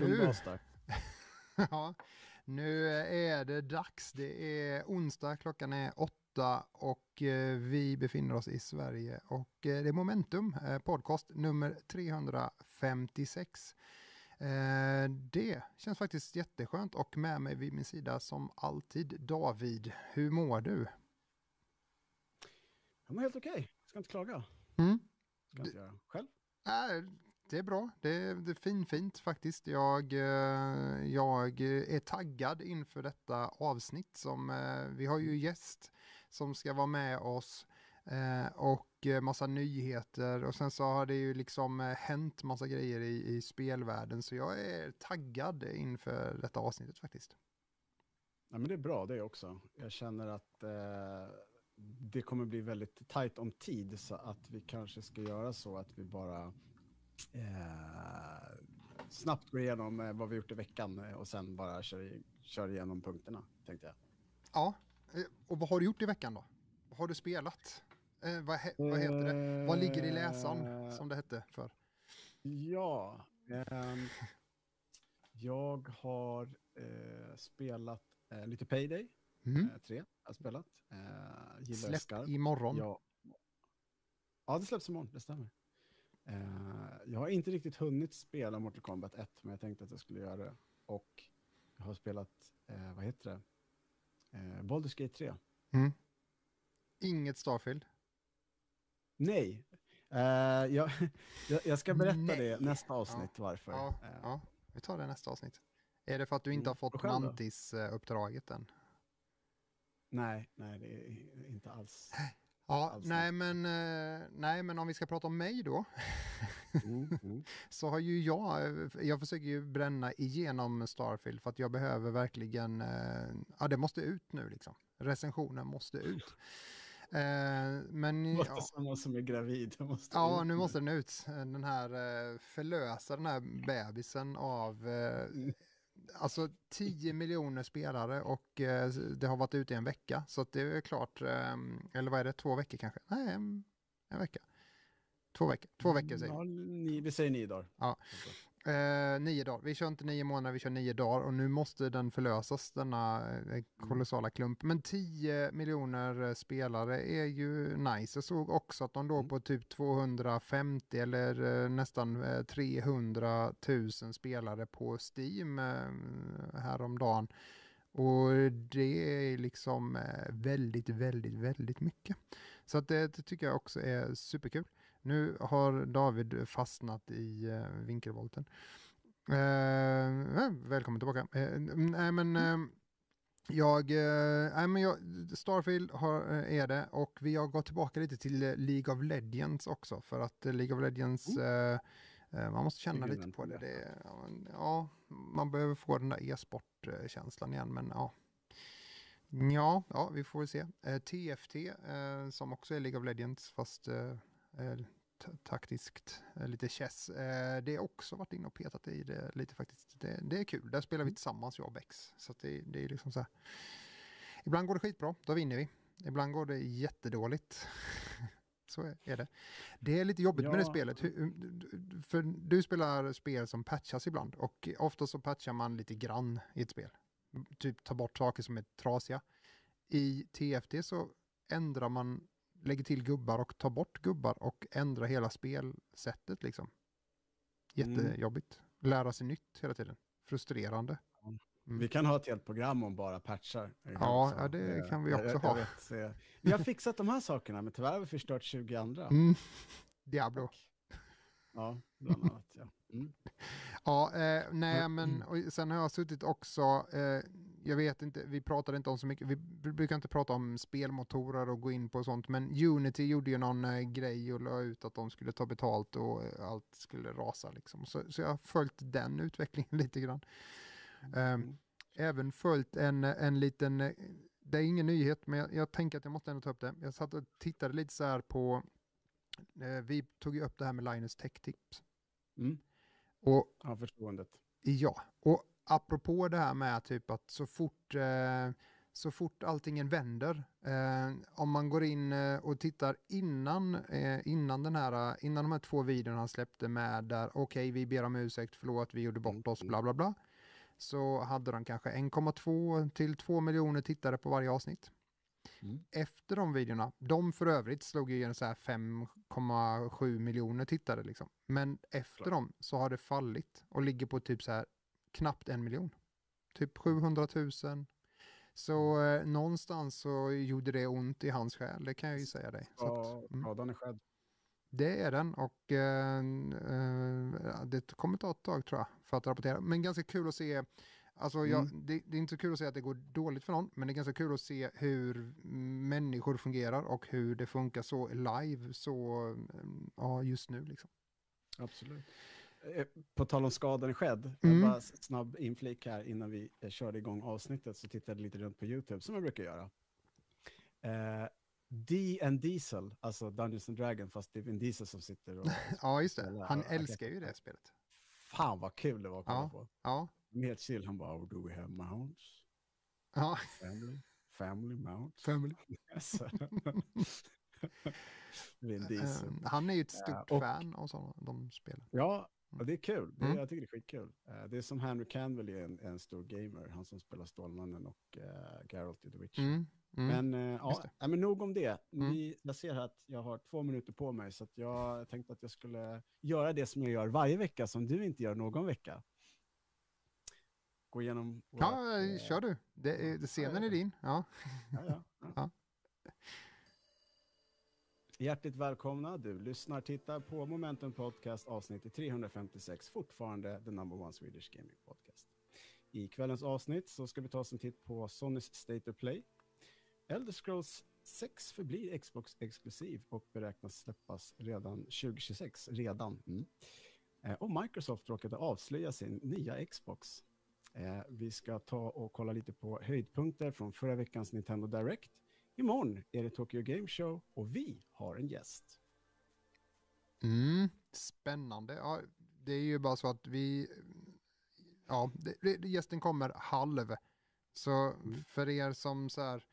Tumlas där. ja, nu är det dags. Det är onsdag, klockan är åtta och eh, vi befinner oss i Sverige och eh, det är Momentum, eh, podcast nummer 356. Det känns faktiskt jätteskönt och med mig vid min sida som alltid David. Hur mår du? Jag mår helt okej, okay. ska inte klaga. Mm. Ska inte göra. Själv? Äh, det är bra. Det är, det är fin, fint faktiskt. Jag, eh, jag är taggad inför detta avsnitt som eh, vi har ju gäst som ska vara med oss eh, och massa nyheter och sen så har det ju liksom hänt massa grejer i, i spelvärlden så jag är taggad inför detta avsnittet faktiskt. Ja, men det är bra det också. Jag känner att eh, det kommer bli väldigt tajt om tid så att vi kanske ska göra så att vi bara eh, snabbt gå igenom eh, vad vi gjort i veckan eh, och sen bara kör, kör igenom punkterna, tänkte jag. Ja, eh, och vad har du gjort i veckan då? Vad har du spelat? Eh, vad, he vad heter det? Vad ligger i läsaren, som det hette för? Ja, eh, jag har spelat lite Payday, mm. tre har spelat. Eh, Släppt imorgon. Ja. ja, det släpps imorgon, det stämmer. Uh, jag har inte riktigt hunnit spela Mortal Kombat 1, men jag tänkte att jag skulle göra det. Och jag har spelat, uh, vad heter det? Uh, Baldur's Gate 3. Mm. Inget Starfield? Nej. Uh, jag, jag, ska berätta Nej. det nästa avsnitt ja. varför. Ja, ja, vi tar det nästa avsnitt. Är det för att du inte mm. har fått Mantis-uppdraget än? Nej, nej, det är inte alls. Ja, nej men, eh, nej men om vi ska prata om mig då. Mm, mm. så har ju jag, jag försöker ju bränna igenom Starfield för att jag behöver verkligen, eh, ja det måste ut nu liksom. Recensionen måste ut. Eh, men, det måste ja, som som är gravid. Måste ja, nu måste den ut. Den här förlösa den här bebisen av mm alltså 10 miljoner spelare och eh, det har varit ute i en vecka. Så det är klart, eh, eller vad är det, två veckor kanske? Nej, en, en vecka. Två veckor, två veckor säger ja, ni, vi. säger nio dagar. Ja. Eh, nio dagar. Vi kör inte nio månader, vi kör nio dagar och nu måste den förlösas, denna eh, kolossala klump. Men tio miljoner eh, spelare är ju nice. Jag såg också att de låg mm. på typ 250 eller eh, nästan 300 000 spelare på Steam häromdagen. Och det är liksom väldigt, väldigt, väldigt mycket. Så att det, det tycker jag också är superkul. Nu har David fastnat i uh, vinkelvolten. Uh, välkommen tillbaka. Uh, nej men uh, jag, nej men jag, Starfield har, är det och vi har gått tillbaka lite till League of Legends också för att League of Legends mm. man måste känna lite på det. det ja, man behöver få den där e-sportkänslan igen men ja. Ja, ja, vi får se. TFT som också är League of Legends fast Eh, taktiskt, eh, lite chess. Eh, det har också varit inne och petat i det lite faktiskt. Det, det är kul, där spelar vi mm. tillsammans jag och Bex. Så det, det är liksom så här. Ibland går det skitbra, då vinner vi. Ibland går det jättedåligt. så är det. Det är lite jobbigt ja. med det spelet. För du spelar spel som patchas ibland och ofta så patchar man lite grann i ett spel. Typ ta bort saker som är trasiga. I TFT så ändrar man lägger till gubbar och tar bort gubbar och ändrar hela spelsättet liksom. Jättejobbigt. Lära sig nytt hela tiden. Frustrerande. Mm. Vi kan ha ett helt program om bara patchar. Ja, ja det kan vi också jag, ha. Jag vet, vi har fixat de här sakerna, men tyvärr har vi förstört 20 andra. Mm. Diablo. Ja, bland annat. Ja, mm. ja eh, nej men och sen har jag suttit också, eh, jag vet inte, vi pratade inte om så mycket, vi brukar inte prata om spelmotorer och gå in på sånt, men Unity gjorde ju någon eh, grej och la ut att de skulle ta betalt och eh, allt skulle rasa liksom. Så, så jag har följt den utvecklingen lite grann. Mm. även följt en, en liten, eh, det är ingen nyhet, men jag, jag tänker att jag måste ändå ta upp det. Jag satt och tittade lite så här på Eh, vi tog ju upp det här med Linus Tech Tips. Mm. Och, ja, förståendet. Ja, och apropå det här med typ att så fort, eh, så fort alltingen vänder, eh, om man går in eh, och tittar innan, eh, innan, den här, innan de här två videorna han släppte med där, okej vi ber om ursäkt, förlåt vi gjorde bort oss, bla bla bla, så hade de kanske 1,2 till 2 miljoner tittare på varje avsnitt. Mm. Efter de videorna, de för övrigt slog ju en så här 5,7 miljoner tittare liksom. Men efter dem så har det fallit och ligger på typ så här knappt en miljon. Typ 700 000. Så eh, någonstans så gjorde det ont i hans själ, det kan jag ju säga dig. Så Ja, att, mm, skadan är skedd. det är den och eh, eh, det kommer ta ett tag tror jag för att rapportera. Men ganska kul att se, alltså jag, Mm. det, det är inte så kul att se att det går dåligt för någon, men det är ganska kul att se hur människor fungerar och hur det funkar så live så, eh, ja just nu liksom. Absolut. Eh, På tal om skadan skedd, Mm. bara snabb inflik här innan vi eh, körde igång avsnittet så tittade jag lite runt på YouTube som jag brukar göra. Eh, D and Diesel, alltså Dungeons and Dragons, fast det är Vin Diesel som sitter och... Ja just det, han älskar ju det spelet. Fan vad kul det var att kolla Ja. på. Ja, helt chill, han bara, oh, do we have mounts? ja, Family? Family mounts? family. Vin Diesel. Eh, han är ju ett stort Ja, och- fan av sådana, de spelen. Ja, och det är kul. Det, Mm. Jag tycker det är skitkul. Eh, det är som Henry Cavill är en, en stor gamer, han som spelar Stålmannen och uh, Geralt i The Witcher. Mm, mm. Men, eh, ja, det. nej, men nog om det. Mm. Vi, jag ser här att jag har två minuter på mig, så jag tänkte att jag skulle göra det som jag gör varje vecka, som du inte gör någon vecka. Gå igenom... Ja, vårat, eh, kör du. Det är, scenen är din. Ja. Ja, ja, ja. Hjärtligt välkomna. Du lyssnar, tittar på Momentum Podcast avsnitt 356, fortfarande the number one Swedish gaming podcast. I kvällens avsnitt så ska vi ta oss en titt på Sonys State of Play. Elder Scrolls 6 förblir Xbox-exklusiv och beräknas släppas redan 2026. Redan. Mm. Eh, och Microsoft råkade avslöja sin nya Xbox. Eh, vi ska ta och kolla lite på höjdpunkter från förra veckans Nintendo Direct. Imorgon är det Tokyo Game Show och vi har en gäst. Mm, spännande. Ja, det är ju bara så att vi... Ja, det, gästen kommer halv. Så Mm. för er som så här,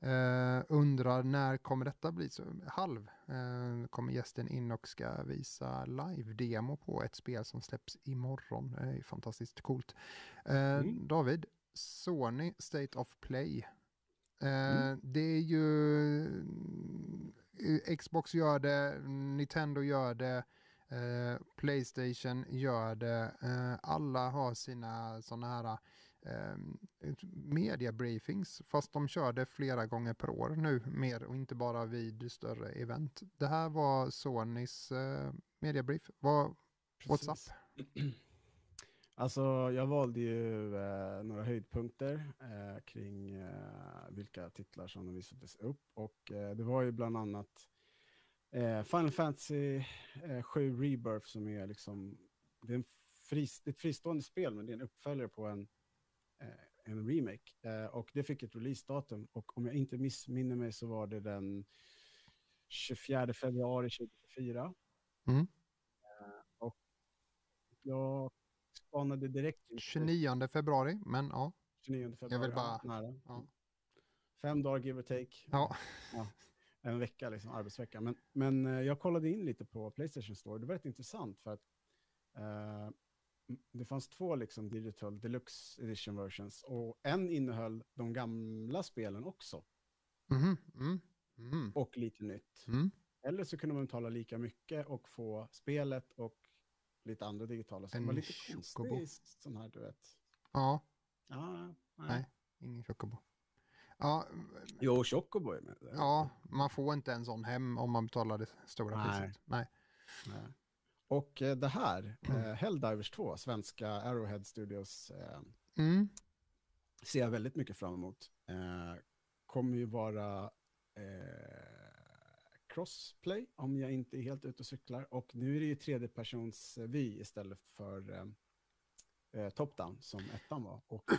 eh, undrar när kommer detta bli så halv eh, kommer gästen in och ska visa live-demo på ett spel som släpps imorgon. Det är fantastiskt coolt. Eh, Mm. David, Sony State of Play. Eh, Mm. Det är ju eh, Xbox gör det, Nintendo gör det, eh, Playstation gör det. Eh, alla har sina sådana här eh, mediabriefings, fast de kör det flera gånger per år nu mer och inte bara vid större event. Det här var Sonys eh, mediabrief. Vad, what's up? Alltså, jag valde ju eh, några höjdpunkter eh, kring eh, vilka titlar som de visades upp. Och eh, det var ju bland annat eh, Final Fantasy eh, 7 Rebirth som är liksom, det är en frist, ett fristående spel, men det är en uppföljare på en, eh, en remake. Eh, och det fick ett releasedatum. Och om jag inte missminner mig så var det den 24 februari 2024. Mm. Eh, och jag spanade direkt in på 29 februari, men ja. 29 februari. Jag vill ja, bara- nära. ja. Fem dagar give or take. Ja. En vecka, liksom, arbetsvecka. Men, men eh, jag kollade in lite på Playstation Store. Det var rätt intressant för att eh, det fanns två liksom, digital deluxe edition versions och en innehöll de gamla spelen också Mhm, mm, mm, och lite nytt. mm. Eller så kunde man betala lika mycket och få spelet och lite andra digitala. Så En var lite chocobo. konstigt sån här, du vet. Ja, Ja, nej. Nej. ingen chocobo. Ja, Jo, Chocobo är med. ja, man får inte en sån hem om man betalar det stora Nej. priset. Nej. Nej. Och eh, det här, eh, Helldivers 2, svenska Arrowhead Studios, eh, Mm. ser jag väldigt mycket fram emot. Eh, kommer ju vara eh, crossplay, om jag inte är helt ute och cyklar. Och nu är det ju tredjepersons vy istället för eh, eh, top-down som ettan var. Och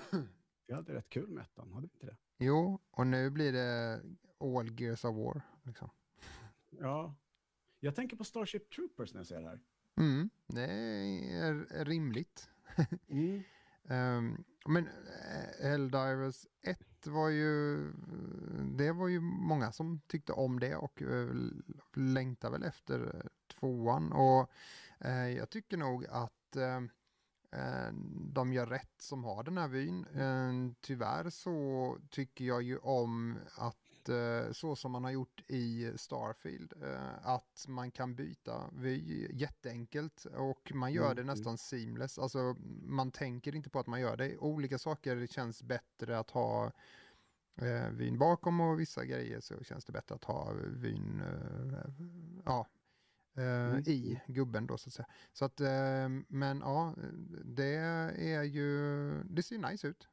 vi hade rätt kul med ettan, hade vi inte det? Jo, och nu blir det all Gears of War. Liksom. Ja. Jag tänker på Starship Troopers när jag ser det här. Mm, det är rimligt. Mm. Um, men eh, Helldivers 1 var ju, det var ju många som tyckte om det och eh, uh, längtar väl efter eh, tvåan och uh, jag tycker nog att uh, de gör rätt som har den här vyn. Ehm, tyvärr så tycker jag ju om att Eh, så som man har gjort i Starfield, eh, att man kan byta vy jätteenkelt och man gör mm, det mm. nästan seamless. Alltså man tänker inte på att man gör det. Olika saker känns bättre att ha eh, vyn bakom och vissa grejer så känns det bättre att ha vyn ja, mm. i gubben då så att säga. Så att, men ja, det är ju, det ser nice ut.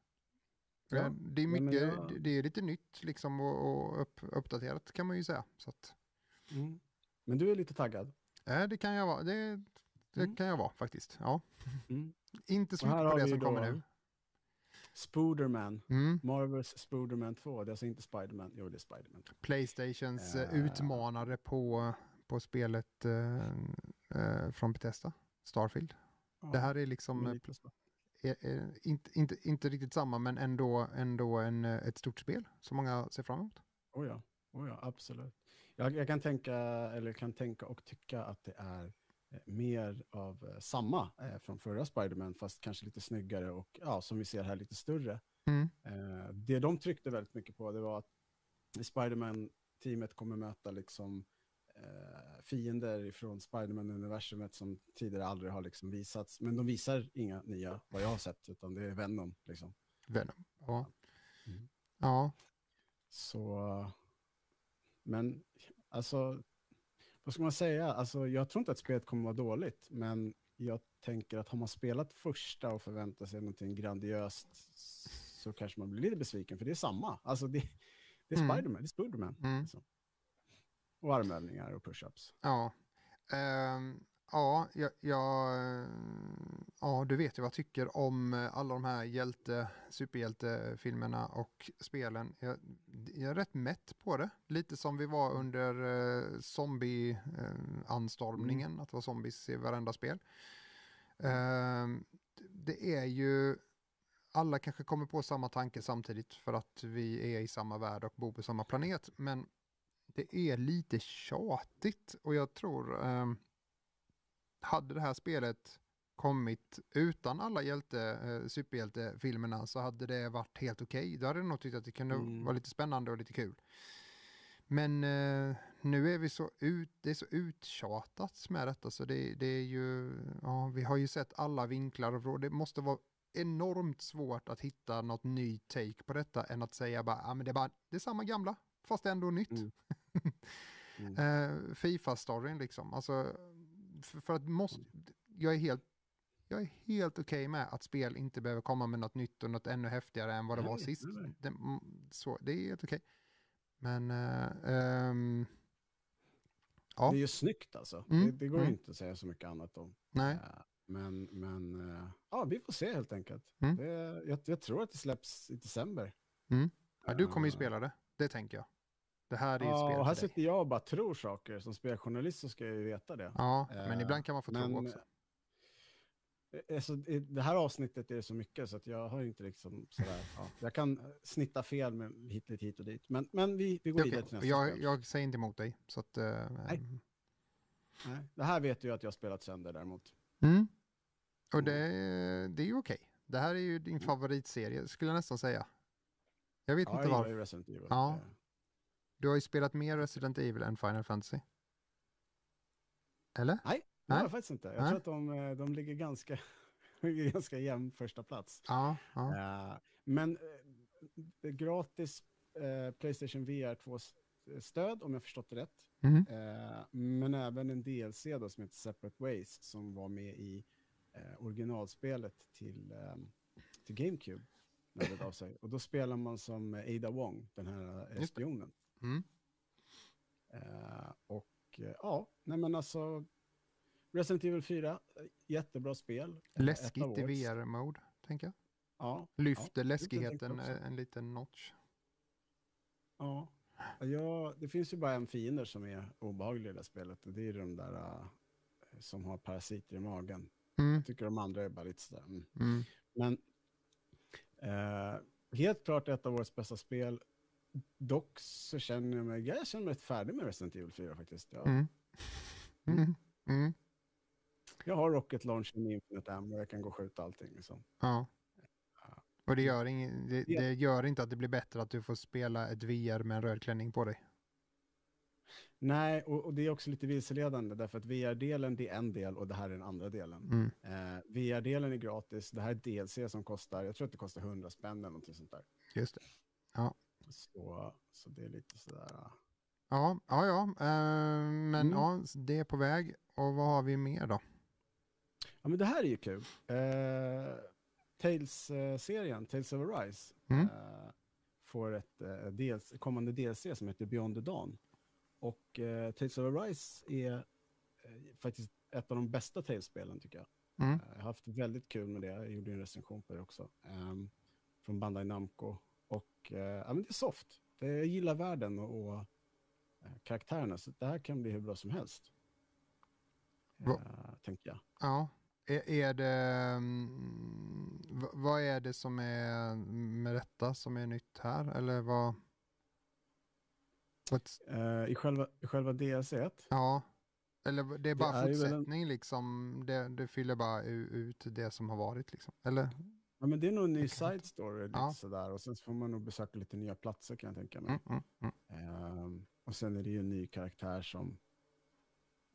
Ja, det är mycket, jag... det är lite nytt liksom och, och upp, uppdaterat kan man ju säga. Så att... mm. Men du är lite taggad? Ja, det kan jag vara. Det, det mm. kan jag vara faktiskt. Ja. Mm. Inte så mycket på det som kommer nu. Spooderman, mm. Marvels Spooderman 2, det är alltså inte Spiderman, jo det är Spiderman. Playstations uh, utmanare på, på spelet uh, uh, från Bethesda, Starfield. det här är liksom inte, inte, inte riktigt samma, men ändå, ändå en, eh, ett stort spel som många ser fram emot. Oh ja, oh ja absolut. Jag, jag, kan tänka, eller kan tänka och tycka att det är eh, mer av eh, samma eh, från förra Spiderman, fast kanske lite snyggare och ja, som vi ser här lite större. Mm. Eh, det de tryckte väldigt mycket på det var att Spiderman-teamet kommer möta liksom eh, fiender från Spiderman-universumet som tidigare aldrig har liksom visats. Men de visar inga nya, vad jag har sett, utan det är Venom. Liksom. Venom, ja. Mm. Ja. Så, men alltså, vad ska man säga? Alltså, jag tror inte att spelet kommer vara dåligt, men jag tänker att har man spelat första och förväntar sig någonting grandiöst så kanske man blir lite besviken, för det är samma. Alltså det, det är mm. Spiderman, det är Spiderman. Mm. Liksom. Och armövningar och pushups. Ja. Um, ja, jag, jag, ja, du vet ju vad jag tycker om alla de här hjälte, superhjältefilmerna och spelen. Jag, jag är rätt mätt på det. Lite som vi var under uh, zombie-anstormningen, uh, mm. att det var zombies i varenda spel. Uh, det är ju alla kanske kommer på samma tanke samtidigt för att vi är i samma värld och bor på samma planet. Men det är lite tjatigt och jag tror eh, hade det här spelet kommit utan alla hjälte, eh, superhjältefilmerna så hade det varit helt okej. Okay. Då hade jag nog tyckt att det kunde mm. vara lite spännande och lite kul. Men eh, nu är vi så ut, det är så uttjatat med detta så det, det är ju, ja, vi har ju sett alla vinklar och det måste vara enormt svårt att hitta något ny take på detta än att säga bara, ja men det är bara, det är samma gamla, fast ändå nytt. Mm. Mm. uh, Fifa-storyn liksom, alltså, för, för att måste, jag är helt jag är helt okej okay med att spel inte behöver komma med något nytt och något ännu häftigare än vad det nej, var sist. Det, mm, så, det är helt okej. Okay. Men... Uh, um, ja. Det är ju snyggt alltså. Mm. Det, det, går mm. inte att säga så mycket annat om. Nej. Uh, men, men ja, vi får se helt enkelt. Mm. Det, jag, jag, tror att det släpps i december. Mm. Ja, du kommer ju spela det, det tänker jag. Det här är ja, spel och här sitter jag och bara tror saker. Som speljournalist så ska jag ju veta det. Ja, men uh, ibland kan man få men, tro också. Alltså, I det här avsnittet är det så mycket så att jag har inte liksom sådär, ja, jag kan snitta fel med hit, lite hit och dit. Men, men vi, vi går vidare till nästa jag, spel. Jag säger inte emot dig. Så att, uh, Nej. Nej. Det här vet du att jag har spelat sönder däremot. Mm. Och det, det är ju okej. Okay. Det här är ju din mm. favoritserie, skulle jag nästan säga. Jag vet ja, inte varför. Resident Evil. Ja. Du har ju spelat mer Resident Evil än Final Fantasy. Eller? Nej, det har jag faktiskt inte. Jag Nej. tror att de, eh, de ligger ganska, ganska jämn första plats. Ja, ja. Uh, men uh, gratis Playstation VR 2-stöd, om jag förstått det rätt. Mm. men även en DLC då, som heter Separate Ways, som var med i originalspelet till, um, till GameCube. Och då spelar man som Ada Wong, den här spionen. Mm. Uh, och uh, ja, nej men alltså Resident Evil 4, jättebra spel. Läskigt i VR-mode, tänker jag. Ja. Lyfter ja, läskigheten en liten notch. Ja. ja, det finns ju bara en fiende som är obehaglig i det spelet och det är de där uh, som har parasiter i magen. Mm. Jag tycker de andra är bara lite sådär. Mm. Mm. Men Eh, helt klart ett av årets bästa spel. Dock så känner jag mig, jag känner mig rätt färdig med Resident Evil 4 faktiskt. Jag, Mm. Mm. Mm. jag har Rocket Launch med Infinite Ammo och jag kan gå och skjuta allting. Liksom. Ja. Och det gör, ing, det, Ja. det gör inte att det blir bättre att du får spela ett VR med en röd klänning på dig. Nej, och, och det är också lite vilseledande därför att VR-delen det är en del och det här är den andra delen. Mm. Eh, VR-delen är gratis, det här är DLC som kostar, jag tror att det kostar 100 spänn eller någonting sånt där. Just det. Så, så det är lite sådär. ah. Ja, ja, ja. eh, men Mm. ja, det är på väg. Och vad har vi mer då? Ja men det här är ju kul. Eh, Tales-serien, Tales of Arise, Mm. eh, får ett dels, kommande DLC som heter Beyond the Dawn. Och Tales of Arise är faktiskt ett av de bästa Tales-spelen tycker jag. Mm. Jag har haft väldigt kul med det, jag gjorde en recension på det också. ehm, från Bandai Namco. Och eh, ja, men det är soft. Det, jag gillar världen och, och eh, karaktärerna, så det här kan bli hur bra som helst. Va- Eh, tänker jag. Ja. Är, är det, mm, vad är det som är med detta som är nytt här? Eller vad? Eh, I själva, i själva DLC, ja. Eller det är bara är ju väl en- fortsättning liksom. Det, det fyller bara ut det som har varit liksom. Eller? Ja, men det är nog en ny side story lite Ja. sådär. Och sen får man nog besöka lite nya platser kan jag tänka mig. Mm, mm, mm. Ehm, och sen är det ju en ny karaktär som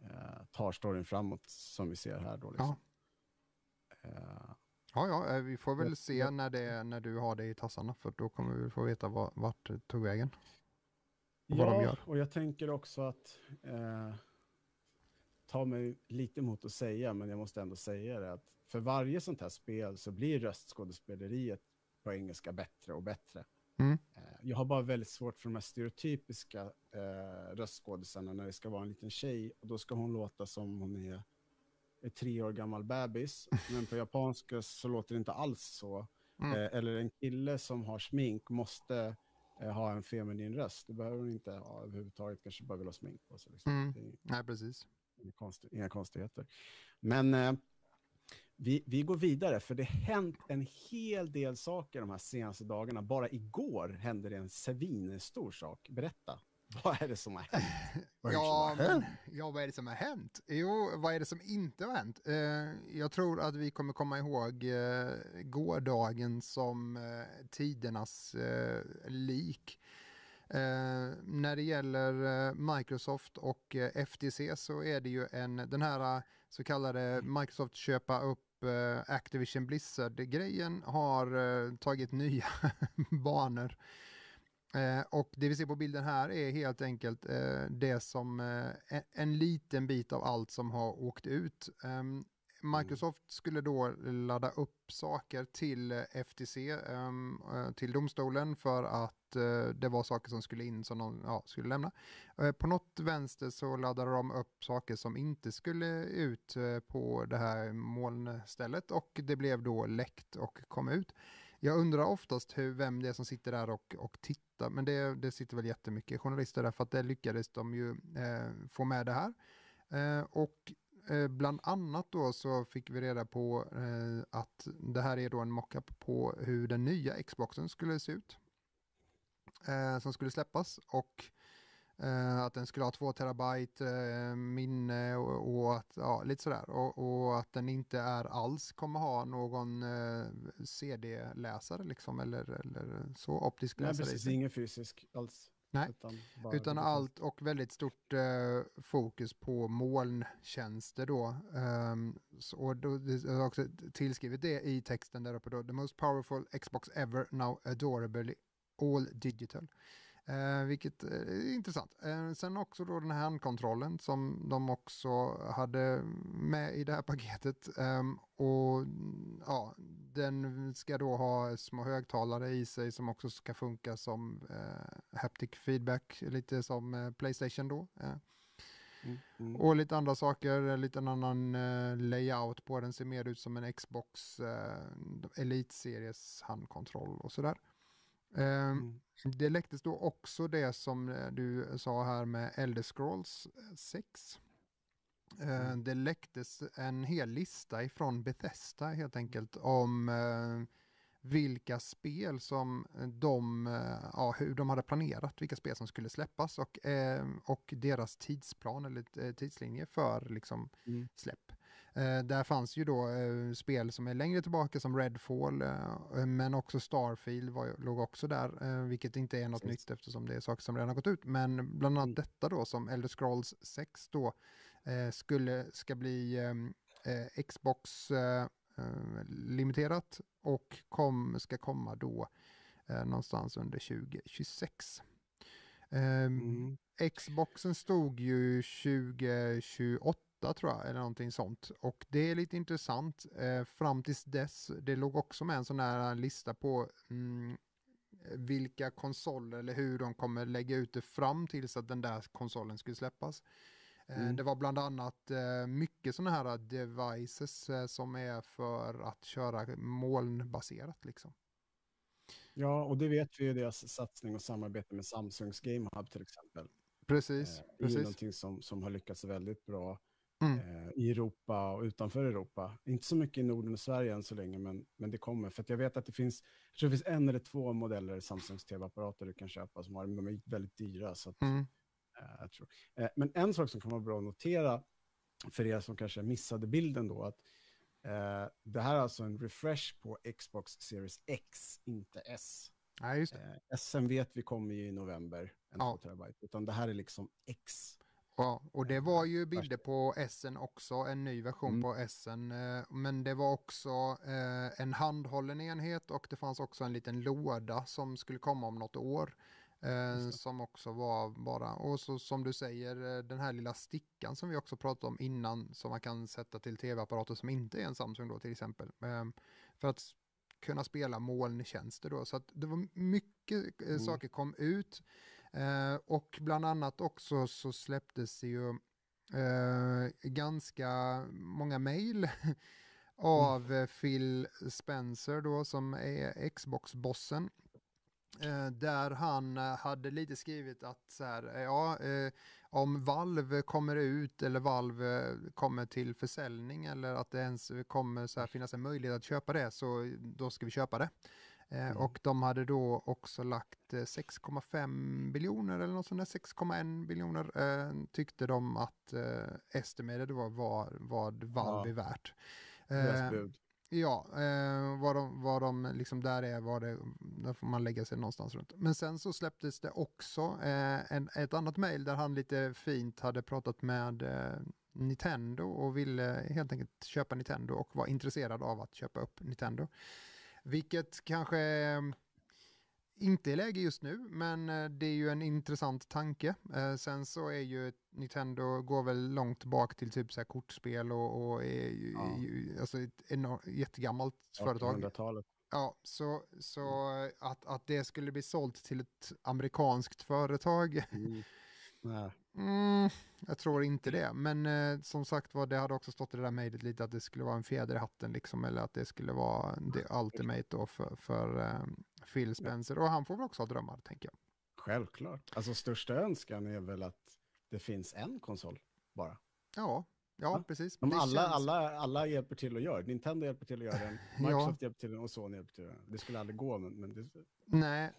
eh, tar storyn framåt som vi ser här då. Liksom. Eh, Ja, ja, eh, vi får väl Ja, se ja. när, det, när du har det i tassarna för då kommer vi få veta vad, vart det tog vägen. Och vad de Ja, och jag tänker också att eh, ta mig lite emot att säga, men jag måste ändå säga det, att för varje sånt här spel så blir röstskådespeleriet på engelska bättre och bättre. Mm. Eh, jag har bara väldigt svårt för de här stereotypiska eh, röstskådisarna när det ska vara en liten tjej och då ska hon låta som hon är en tre år gammal bebis, men på japanska så låter det inte alls så. Mm. Eh, eller en kille som har smink måste eh, ha en feminin röst. Det behöver hon inte ha överhuvudtaget, kanske bara vill ha smink på sig. Liksom. Mm. Är Nej, precis. Konst, inga konstigheter. Men eh, vi, vi går vidare, för det har hänt en hel del saker de här senaste dagarna. Bara igår hände det en svinstor sak. Berätta, vad är det som har hänt? Vad som Ja, har hänt? ja, vad är det som har hänt? Jo, vad är det som inte har hänt? Eh, jag tror att vi kommer komma ihåg eh, gårdagen som eh, tidernas eh, lik. Eh, när det gäller eh, Microsoft och eh, FTC så är det ju en, den här eh, så kallade Microsoft köpa upp Activision Blizzard-grejen har tagit nya banor. Och det vi ser på bilden här är helt enkelt det som en liten bit av allt som har åkt ut. Ehm, Microsoft skulle då ladda upp saker till eh, FTC, ehm, eh, till domstolen för att eh, det var saker som skulle in som de ja, skulle lämna. På något vänster så laddade de upp saker som inte skulle ut på det här molnstället och det blev då läckt och kom ut. Jag undrar oftast hur, vem det är som sitter där och, och tittar, men det, det sitter väl jättemycket journalister där för att det lyckades de ju eh, få med det här. Eh, och bland annat då så fick vi reda på eh, att det här är då en mockup på hur den nya Xboxen skulle se ut. Eh, som skulle släppas och eh, att den skulle ha två terabyte eh, minne och, att, ja, lite sådär. Och, och att den inte är alls kommer ha någon eh, CD-läsare liksom eller, eller så optisk Nej, läsare i precis, ingen fysisk alls. Nej, Utan, Utan allt och väldigt stort eh, fokus på molntjänster då. Ehm, så, och då det är också tillskrivet det i texten där uppe då. The most powerful Xbox ever now adorably all digital. Eh, vilket eh, är intressant. Eh, sen också då den här handkontrollen som de också hade med i det här paketet. Ehm, och ja, den ska då ha små högtalare i sig som också ska funka som eh, haptic feedback, lite som eh, Playstation då. Eh, Mm, mm. och lite andra saker, en liten annan eh, layout på den, ser mer ut som en Xbox eh, Elite Series handkontroll och sådär. Ehm, Mm. det läcktes då också det som eh, du sa här med Elder Scrolls 6. Eh, Mm. Det läcktes en hel lista ifrån Bethesda helt enkelt om eh, vilka spel som de, ja, hur de hade planerat, vilka spel som skulle släppas och, eh, och deras tidsplan eller tidslinje för liksom mm. släpp. Eh, där fanns ju då eh, spel som är längre tillbaka som Redfall, eh, men också Starfield var, låg också där, vilket inte är något Precis. nytt eftersom det är saker som redan har gått ut. Men bland annat mm. detta då som Elder Scrolls 6 då skulle, ska bli Xbox limiterat och kom, ska komma då någonstans under 2026. Ehm, mm. Xboxen stod ju 2028 tror jag, eller någonting sånt. Och det är lite intressant. Eh, fram tills dess, det låg också med en sån här lista på mm, vilka konsoler eller hur de kommer lägga ut det fram tills att den där konsolen skulle släppas. Eh, mm. Det var bland annat eh, mycket sådana här devices eh, som är för att köra molnbaserat liksom. Ja, och det vet vi ju deras satsning och samarbete med Samsungs Game Hub till exempel. Precis. Det är precis. någonting som, som har lyckats väldigt bra mm. eh, i Europa och utanför Europa. Inte så mycket i Norden och Sverige än så länge, men, men det kommer. För jag vet att det finns, jag tror det finns en eller två modeller Samsungs tv-apparater du kan köpa som har, de är väldigt dyra. Så att, mm. eh, jag tror. Eh, men en sak som kan vara bra att notera för er som kanske missade bilden då, att eh, det här är alltså en refresh på Xbox Series X, inte S. Ja, just det. Eh, SM vet vi kommer ju i november, en ja. 2 terabyte, utan det här är liksom X. Ja, och det var ju bilder på Essen också, en ny version mm. på Essen. Eh, men det var också eh, en handhållen enhet och det fanns också en liten låda som skulle komma om något år. Eh, som också var bara, och så som du säger, den här lilla stickan som vi också pratade om innan som man kan sätta till tv-apparater som inte är en Samsung då till exempel. För att kunna spela molntjänster då. Så att det var mycket mm. saker kom ut. Eh, och bland annat också så släpptes det ju eh, ganska många mejl av mm. Phil Spencer då som är Xbox-bossen. Eh, där han eh, hade lite skrivit att så här, ja, eh, om Valve kommer ut eller Valve kommer till försäljning eller att det ens kommer så här, finnas en möjlighet att köpa det så då ska vi köpa det. Eh, mm. Och de hade då också lagt 6,5 biljoner eller något sånt där, 6,1 biljoner eh, tyckte de att eh, estimated var, var vad Valve ja. är värt. Eh, ja, eh, vad de, vad de liksom där är, vad det, där får man lägga sig någonstans runt. Men sen så släpptes det också eh, en, ett annat mejl där han lite fint hade pratat med eh, Nintendo och ville helt enkelt köpa Nintendo och var intresserad av att köpa upp Nintendo. Vilket kanske mm, inte är läge just nu, men eh, det är ju en intressant tanke. Eh, sen så är ju Nintendo går väl långt bak till typ så här kortspel och, och är ju, ja. alltså ett enormt, jättegammalt företag. Ja, så, så mm. att, att det skulle bli sålt till ett amerikanskt företag. Mm. Mm, jag tror inte det, men eh, som sagt var, det hade också stått i det där mejlet lite att det skulle vara en fjäder i hatten liksom, eller att det skulle vara det ultimate då för, för eh, Phil Spencer. Och han får väl också ha drömmar, tänker jag. Självklart. Alltså största önskan är väl att det finns en konsol bara. Ja, Ja, precis. Om alla, känns... alla, alla hjälper till att göra det. Nintendo hjälper till att göra den, Microsoft ja. hjälper till och Sony hjälper till det. Skulle aldrig gå, men... men det... Nej,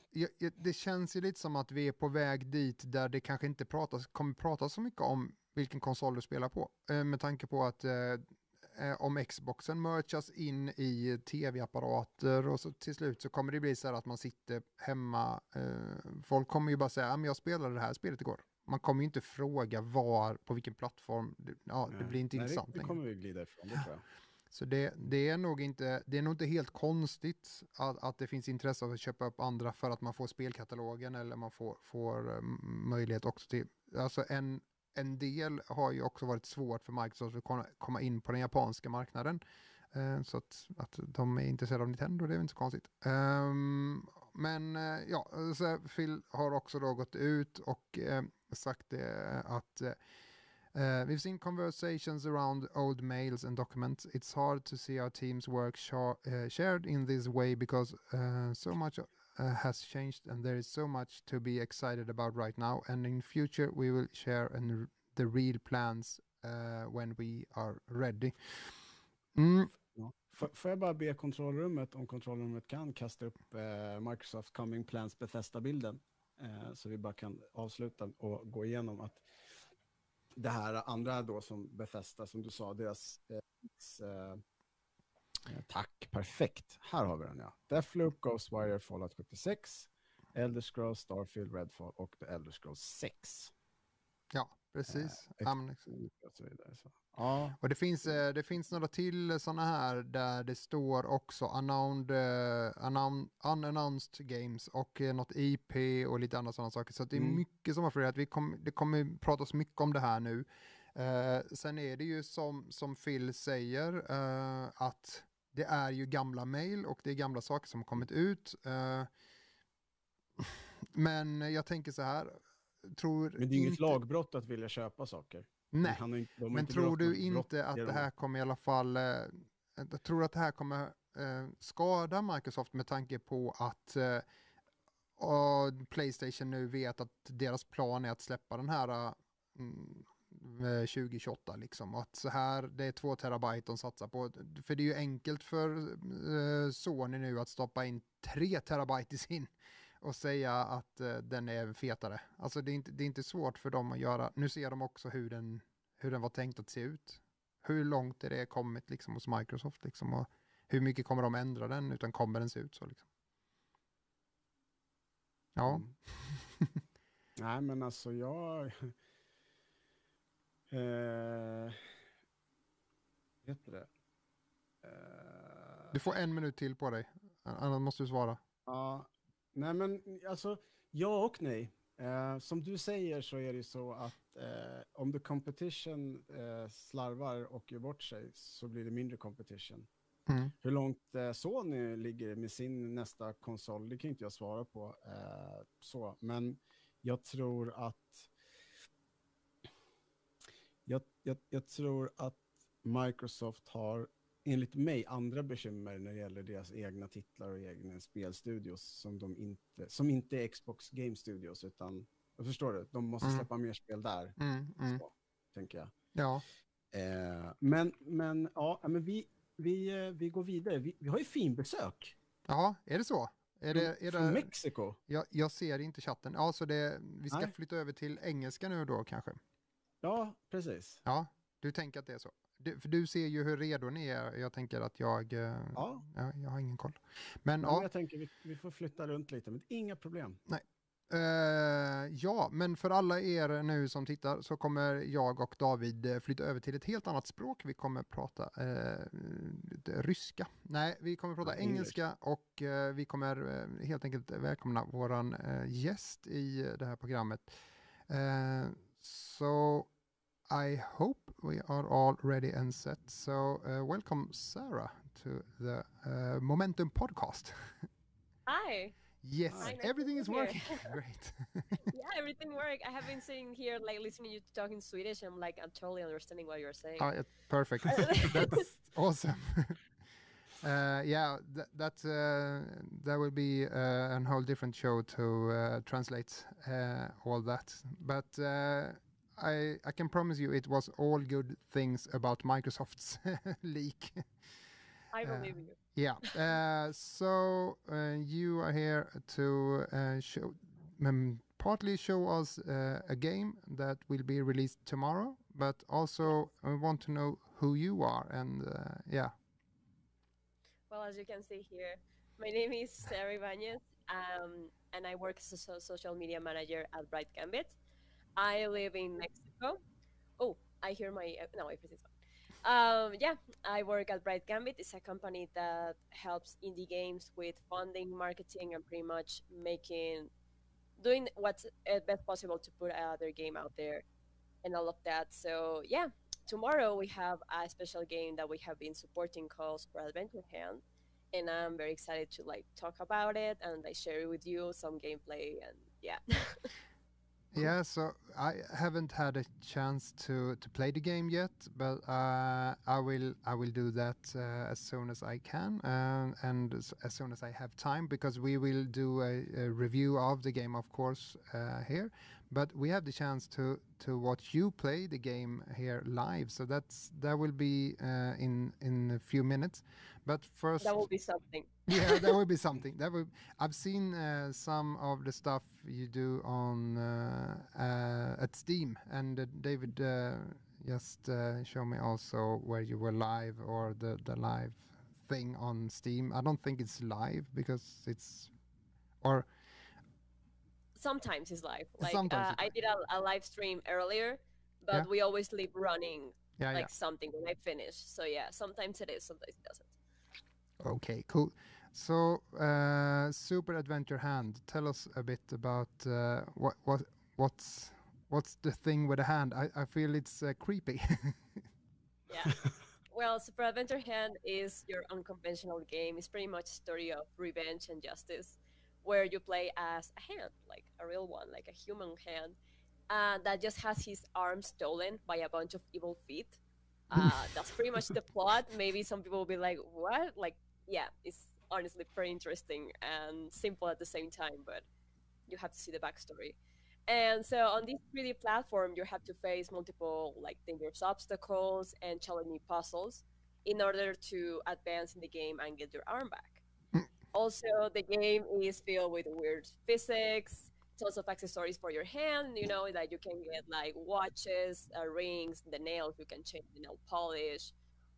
det känns ju lite som att vi är på väg dit där det kanske inte pratas, kommer pratas så mycket om vilken konsol du spelar på. Eh, med tanke på att eh, eh, om Xboxen merchas in i tv-apparater och så till slut så kommer det bli så här att man sitter hemma. folk kommer ju bara säga, att jag spelade det här spelet igår man kommer ju inte fråga var, på vilken plattform, ja, det blir inte Nej, intressant det, det kommer vi glida ifrån, det tror jag. Så det, det, är nog inte, det är nog inte helt konstigt att, att det finns intresse av att köpa upp andra för att man får spelkatalogen eller man får, får um, möjlighet också till, alltså en, en del har ju också varit svårt för Microsoft att komma in på den japanska marknaden. Uh, så att, att de är intresserade av Nintendo, det är inte så konstigt. Um, men uh, ja, så Phil har också då gått ut och sagt det att Uh, we've seen conversations around old mails and documents. It's hard to see our team's work sh uh, eh, shared in this way because uh, so much has changed and there is so much to be excited about right now. And in future, we will share and the real plans when we are ready. Mm. Ja. Får, får jag bara be kontrollrummet, om kontrollrummet kan, kasta upp eh, Microsoft Coming Plans Bethesda-bilden. Eh, så vi bara kan avsluta och gå igenom att det här andra då som Bethesda, som du sa, deras... deras eh tack, perfekt. Här har vi den ja. Deathloop, Ghostwire, Fallout 76, Elder Scrolls, Starfield, Redfall och The Elder Scrolls 6. Ja, precis. Eh, och så vidare. Så. Ja. Och det finns, eh, det finns några till sådana här där det står också unknown, uh, unannounced games och uh, något IP och lite andra sådana saker. Så det är mm. mycket som har florerat. Vi kom, det kommer pratas mycket om det här nu. Uh, sen är det ju som, som Phil säger uh, att det är ju gamla mail och det är gamla saker som har kommit ut. men jag tänker så här. Tror men det är inget lagbrott att vilja köpa saker. Nej, inte, men tror du inte att det här kommer i alla fall, eh, jag tror att det här kommer eh, skada Microsoft med tanke på att eh, Playstation nu vet att deras plan är att släppa den här mm, 2028 liksom. Och att så här, det är två terabyte de satsar på. För det är ju enkelt för eh, Sony nu att stoppa in tre terabyte i sin och säga att uh, den är fetare. Alltså det är, inte, det är inte svårt för dem att göra. Nu ser de också hur den, hur den var tänkt att se ut. Hur långt är det kommit liksom hos Microsoft liksom och hur mycket kommer de ändra den utan kommer den se ut så liksom. Ja. Mm. Nej men alltså jag... Eh, vet du det? Eh, du får en minut till på dig, annars måste du svara. Ja, Nej, men alltså, ja och nej. Eh, som du säger så är det så att eh, om the competition eh, slarvar och gör bort sig så blir det mindre competition. Mm. Hur långt eh, Sony ligger med sin nästa konsol, det kan inte jag svara på. Eh, så. Men jag tror att jag, jag, jag tror att Microsoft har enligt mig andra bekymmer när det gäller deras egna titlar och egna spelstudios som, de inte, som inte är Xbox Game Studios utan, jag förstår du, de måste mm. släppa mm. mer spel där. Mm, mm. Så, tänker jag. Ja. Eh, men, men, ja, men vi, vi, eh, vi går vidare. Vi, vi har ju finbesök. Ja, är det så? Är det, är Från Mexiko? Jag, jag ser inte chatten. Ja, så det, vi ska Nej. flytta över till engelska nu då kanske? Ja, precis. Ja, du tänker att det är så? Du, för du ser ju hur redo ni är. Jag tänker att jag, eh, ja. ja jag har ingen koll. Men, ja, Jag tänker vi, vi får flytta runt lite, men inga problem. Nej. Uh, ja, men för alla er nu som tittar så kommer jag och David eh, flytta över till ett helt annat språk. Vi kommer prata uh, ryska. Nej, vi kommer prata ja, engelska och uh, vi kommer helt enkelt välkomna våran gäst i det här programmet. Så I hope we are all ready and set. So, uh, welcome, Sarah, to the uh, Momentum podcast. Hi. Yes, Hi, everything is working. Great. yeah, everything works. I have been sitting here, like listening to you talk in Swedish. I'm like, I'm totally understanding what you're saying. Oh, yeah, perfect. That's awesome. Uh, yeah, th that uh, that will be uh, a whole different show to uh, translate uh, all that. But uh, I, I can promise you it was all good things about Microsoft's leak. I uh, believe you. Yeah. Uh, so uh, you are here to uh, show, um, partly show us uh, a game that will be released tomorrow, but also I want to know who you are and uh, yeah. Well, as you can see here, my name is Sarah Ibanez, um, and I work as a social media manager at Bright Gambit. I live in Mexico. Oh, I hear my no, everything's fine. Um, yeah, I work at Bright Gambit. It's a company that helps indie games with funding, marketing, and pretty much making, doing what's best possible to put another game out there, and all of that. So yeah, tomorrow we have a special game that we have been supporting called Super Adventure Hand, and I'm very excited to like talk about it and I like, share with you some gameplay and yeah. Yeah, so I haven't had a chance to to play the game yet, but uh, I will I will do that uh, as soon as I can uh, and as, as, soon as I have time because we will do a, a review of the game, of course, uh, here. but we have the chance to to watch you play the game here live. So that's that will be uh, in in a few minutes. But first, That will be something. yeah, that would be something. That would. I've seen uh, some of the stuff you do on uh, uh, at Steam, and uh, David uh, just uh, show me also where you were live or the the live thing on Steam. I don't think it's live because it's or Sometimes it's live. Like Sometimes uh, it's I did a, a live stream earlier, but Yeah. we always leave running yeah, like something when I finish. So yeah, sometimes it is, sometimes it doesn't. Okay, cool. So, uh, Super Adventure Hand. Tell us a bit about uh, what what what's what's the thing with the hand. I, I feel it's uh, creepy. Yeah. well, Super Adventure Hand is your unconventional game. It's pretty much a story of revenge and justice, where you play as a hand, like a real one, like a human hand, uh, that just has his arm stolen by a bunch of evil feet. Uh, that's pretty much the plot. Maybe some people will be like, "What?" Like, yeah, it's honestly pretty interesting and simple at the same time, but you have to see the backstory. And so on this 3D platform, you have to face multiple like dangerous obstacles and challenging puzzles in order to advance in the game and get your arm back. Mm. also, the game is filled with weird physics, tons of accessories for your hand. You know that you can get like watches, uh, rings, the nails. You can change the nail polish,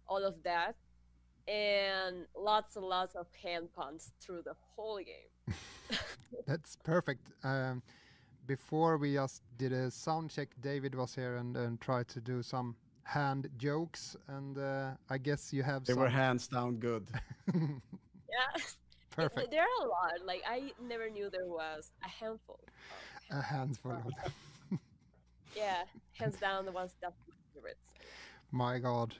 all of that, and lots and lots of hand puns through the whole game. That's perfect. Um, before we just did a sound check, David was here and, and tried to do some hand jokes, and uh, I guess you have They some. were hands down good. Yeah. perfect. There are a lot. Like I never knew there was a handful. Of, A handful of them. yeah, hands down the ones that my favorites. My God.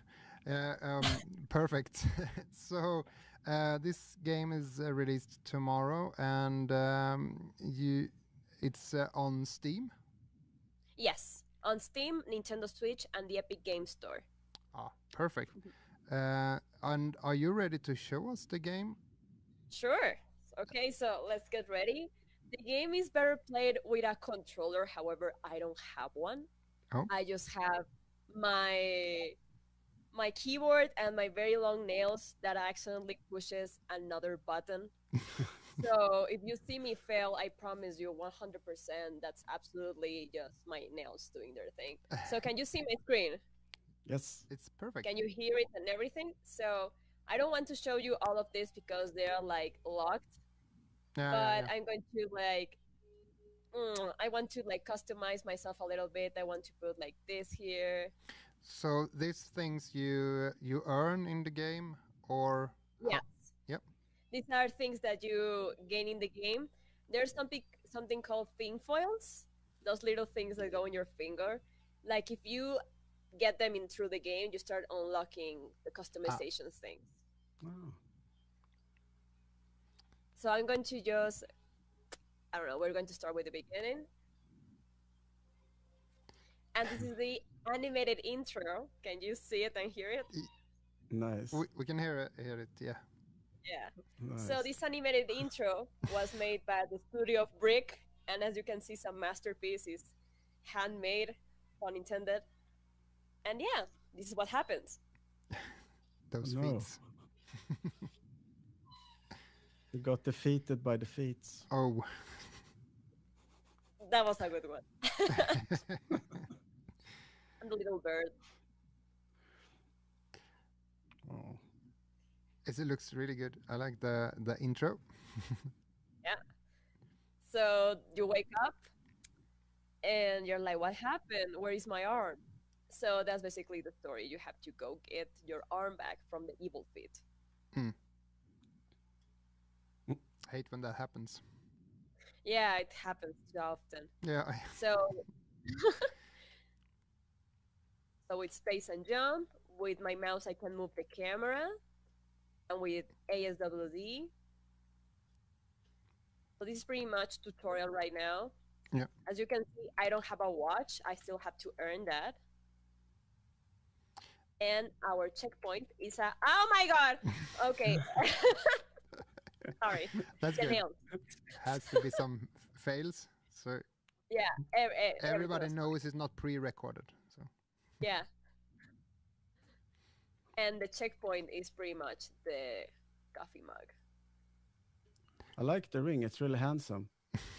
Uh, um, perfect. so uh, this game is uh, released tomorrow, and um, you, it's uh, on Steam. Yes, on Steam, Nintendo Switch, and the Epic Game Store. Ah, perfect. Uh, and are you ready to show us the game? Sure. Okay, so let's get ready. The game is better played with a controller. However, I don't have one. Oh. I just have my my keyboard and my very long nails that accidentally pushes another button. so if you see me fail, I promise you 100% that's absolutely just my nails doing their thing. So can you see my screen? Yes. It's perfect. Can you hear it and everything? So I don't want to show you all of this because they are like locked Yeah, but yeah, yeah. I'm going to like mm, I want to like customize myself a little bit. I want to put like this here. So these things you you earn in the game, or Yes. Yep. These are things that you gain in the game. There's something something called thing foils. Those little things that go in your finger. Like if you get them in through the game, you start unlocking the customization ah. things. Oh. So I'm going to just I don't know, we're going to start with the beginning. And this is the animated intro. Can you see it and hear it? Nice. we, we can hear it, hear it. Yeah. Yeah. nice. So this animated intro was made by the studio of Brick, and as you can see, some masterpieces, handmade, pun intended. And yeah, this is what happens. Those No. feats. You got defeated by defeats. Oh. That was a good one. and the little bird. Oh. Yes, it looks really good. I like the the intro. Yeah. So you wake up and you're like, what happened? Where is my arm? So that's basically the story. You have to go get your arm back from the evil feet. Hmm. Hate when that happens. Yeah, it happens too often. Yeah. I- So, so with space and jump, with my mouse I can move the camera, and with ASWD. So this is pretty much tutorial right now. Yeah. As you can see, I don't have a watch. I still have to earn that. And our checkpoint is a. Oh my god! Okay. Sorry. That's The good. Has to be some fails. So Yeah, ev- ev- everything Everybody knows it's not pre-recorded. So Yeah. And the checkpoint is pretty much the coffee mug. I like the ring. It's really handsome.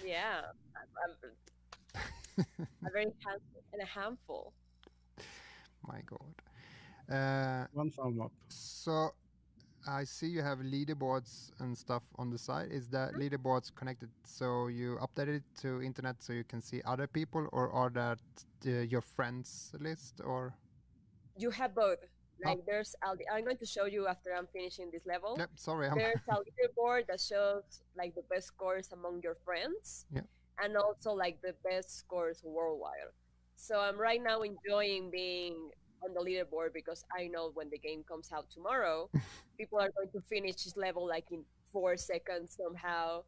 Yeah, I'm, I'm a very handsome and a handful. my god. Uh, One thumb up. so I see you have leaderboards and stuff on the side. Is that leaderboards connected so you updated it to internet so you can see other people, or are that uh, your friends list, or? You have both. Like there's, I'll, I'm going to show you after I'm finishing this level. Yep, sorry, I'm There's a leaderboard that shows like the best scores among your friends, Yeah. and also like the best scores worldwide. So I'm right now enjoying being on the leaderboard because I know when the game comes out tomorrow, people are going to finish this level like in four seconds somehow,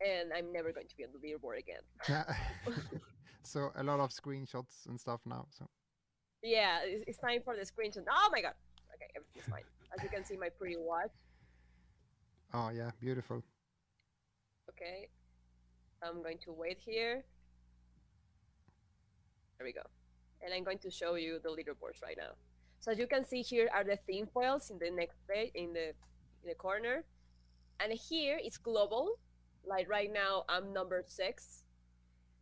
and I'm never going to be on the leaderboard again. So a lot of screenshots and stuff now. So Yeah, it's, it's time for the screenshot. Oh my god! Okay, everything's fine. As you can see, my pretty watch. oh yeah, beautiful. Okay. I'm going to wait here. There we go. And I'm going to show you the leaderboards right now. So as you can see here are the theme files in the next page in the in the corner. And here it's global. Like right now I'm number six.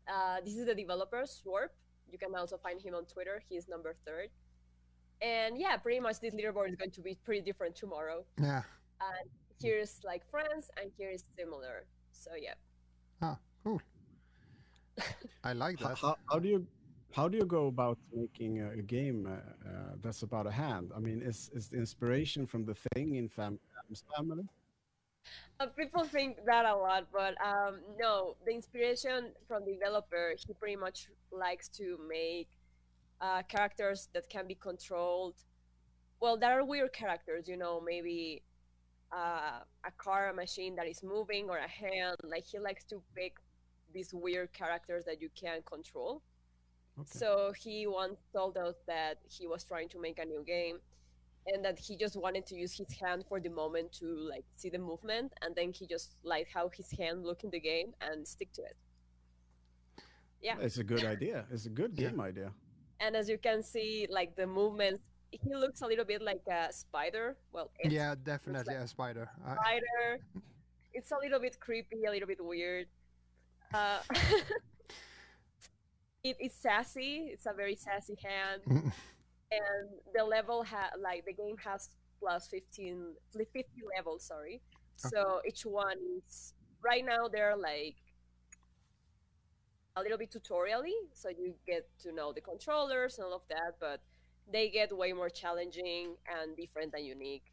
Uh, this is the developer, Swarp. You can also find him on Twitter. He's number third. And yeah, pretty much this leaderboard is going to be pretty different tomorrow. Yeah. And here's like France, and here is similar. So yeah. Ah, cool. I like How, that. how, how do you how do you go about making a, a game uh, uh, that's about a hand? I mean, is is the inspiration from the thing in fam- family? Uh, people think that a lot, but um, no. The inspiration from the developer, he pretty much likes to make uh, characters that can be controlled. Well, there are weird characters, you know, maybe uh, a car, a machine that is moving, or a hand. Like he likes to pick these weird characters that you can't control. Okay. So he once told us that he was trying to make a new game and that he just wanted to use his hand for the moment to like see the movement and then he just liked how his hand looked in the game and stick to it. Yeah. It's a good idea. It's a good Yeah. game idea. And as you can see, like the movements, he looks a little bit like a spider. Well, it's Yeah, definitely like- a spider. Spider. It's a little bit creepy, a little bit weird. Uh, it, it's sassy. It's a very sassy hand. and the level ha like the game has plus 15 50 levels sorry. So each one is right now they're like a little bit tutorially so you get to know the controllers and all of that but they get way more challenging and different and unique.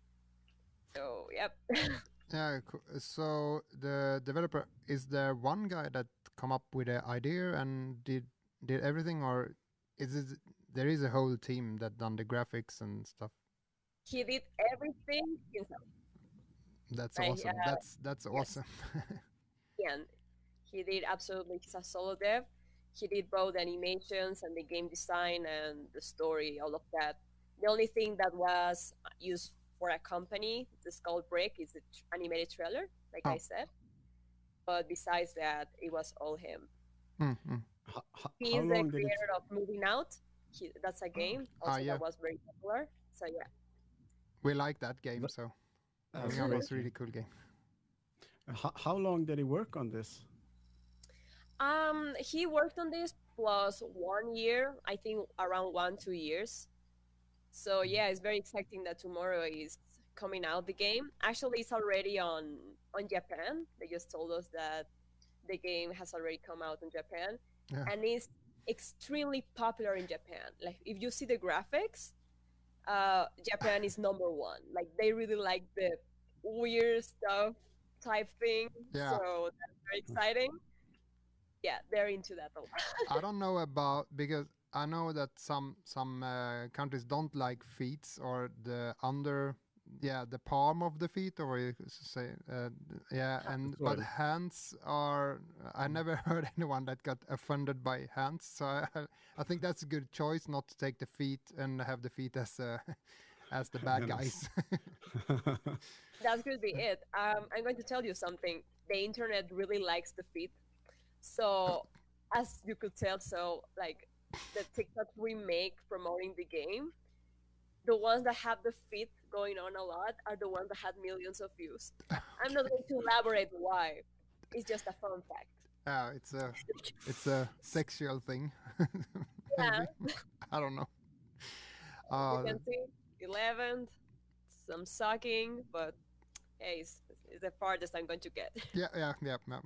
So yep. Yeah, so the developer is there one guy that come up with the idea and did did everything, or is it there is a whole team that done the graphics and stuff? he did everything himself That's Right, awesome. yeah. That's that's awesome. yeah, he did absolutely he's a solo dev he did both animations and the game design and the story all of that the only thing that was used for a company the skull break is the tr- animated trailer like i Oh. said but besides that it was all him Mm, mm. How, how, he how is the long it? creator of moving out he, that's a game also Ah, yeah. that was very popular so yeah We like that game, so That's Moving On great. was a really cool game. How, how long did he work on this? Um, he worked on this plus one year, I think around one two years. So yeah, it's very exciting that tomorrow is coming out the game. Actually, it's already on on Japan. They just told us that the game has already come out in Japan, Yeah. and it's extremely popular in Japan. Like if you see the graphics, uh, Japan is number one. Like they really like the weird stuff type thing. Yeah. So that's very exciting. Yeah, they're into that a lot. I don't know about because I know that some some uh, countries don't like feet or the under yeah the palm of the feet or you say uh, yeah and but hands are I never heard anyone that got offended by hands so I, I think that's a good choice not to take the feet and have the feet as uh, as the bad Hands. guys that could be it. Um, I'm going to tell you something. The internet really likes the feet. So as you could tell, so like the TikToks we make promoting the game, the ones that have the fit going on a lot are the ones that had millions of views. I'm not going to elaborate why. It's just a fun fact. Yeah, it's a it's a sexual thing. Yeah. I don't know. you Uh, can see 11, some sucking, but hey, it's, it's the farthest I'm going to get. yeah, yeah, yeah, no.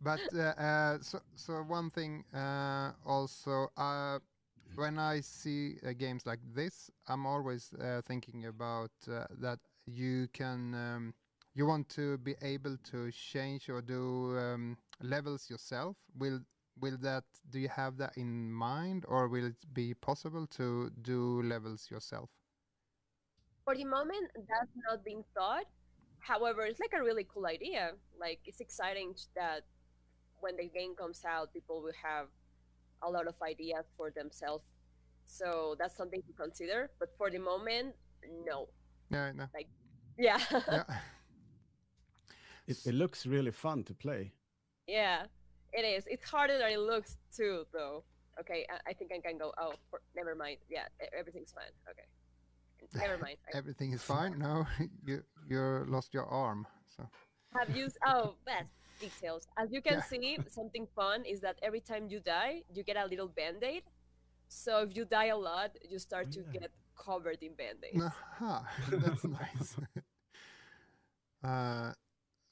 but uh, uh, so so one thing uh, also uh, when I see uh, games like this, I'm always uh, thinking about uh, that you can um, you want to be able to change or do um, levels yourself. Will will that do you have that in mind, or will it be possible to do levels yourself? For the moment, that's not being thought. However, it's like a really cool idea. Like, it's exciting that when the game comes out, people will have a lot of ideas for themselves. So that's something to consider. But for the moment, no. Yeah, no. Yeah. yeah. It, it looks really fun to play. Yeah, it is. It's harder than it looks too, though. Okay, I, I think I can go. Oh, for, never mind. Yeah, everything's fine. Okay, never mind. Everything is fine. No, you you lost your arm. So have you? Oh, that's details. As you can Yeah. see, something fun is that every time you die, you get a little band aid. So if you die a lot, you start to Yeah. get covered in band aids. Aha, that's nice. uh,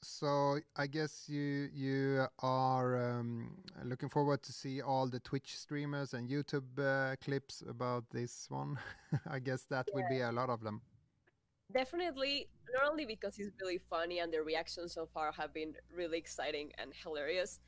so I guess you you are um, looking forward to see all the Twitch streamers and YouTube uh, clips about this one. I guess that will be a lot of them. Definitely, not only because it's really funny and the reactions so far have been really exciting and hilarious.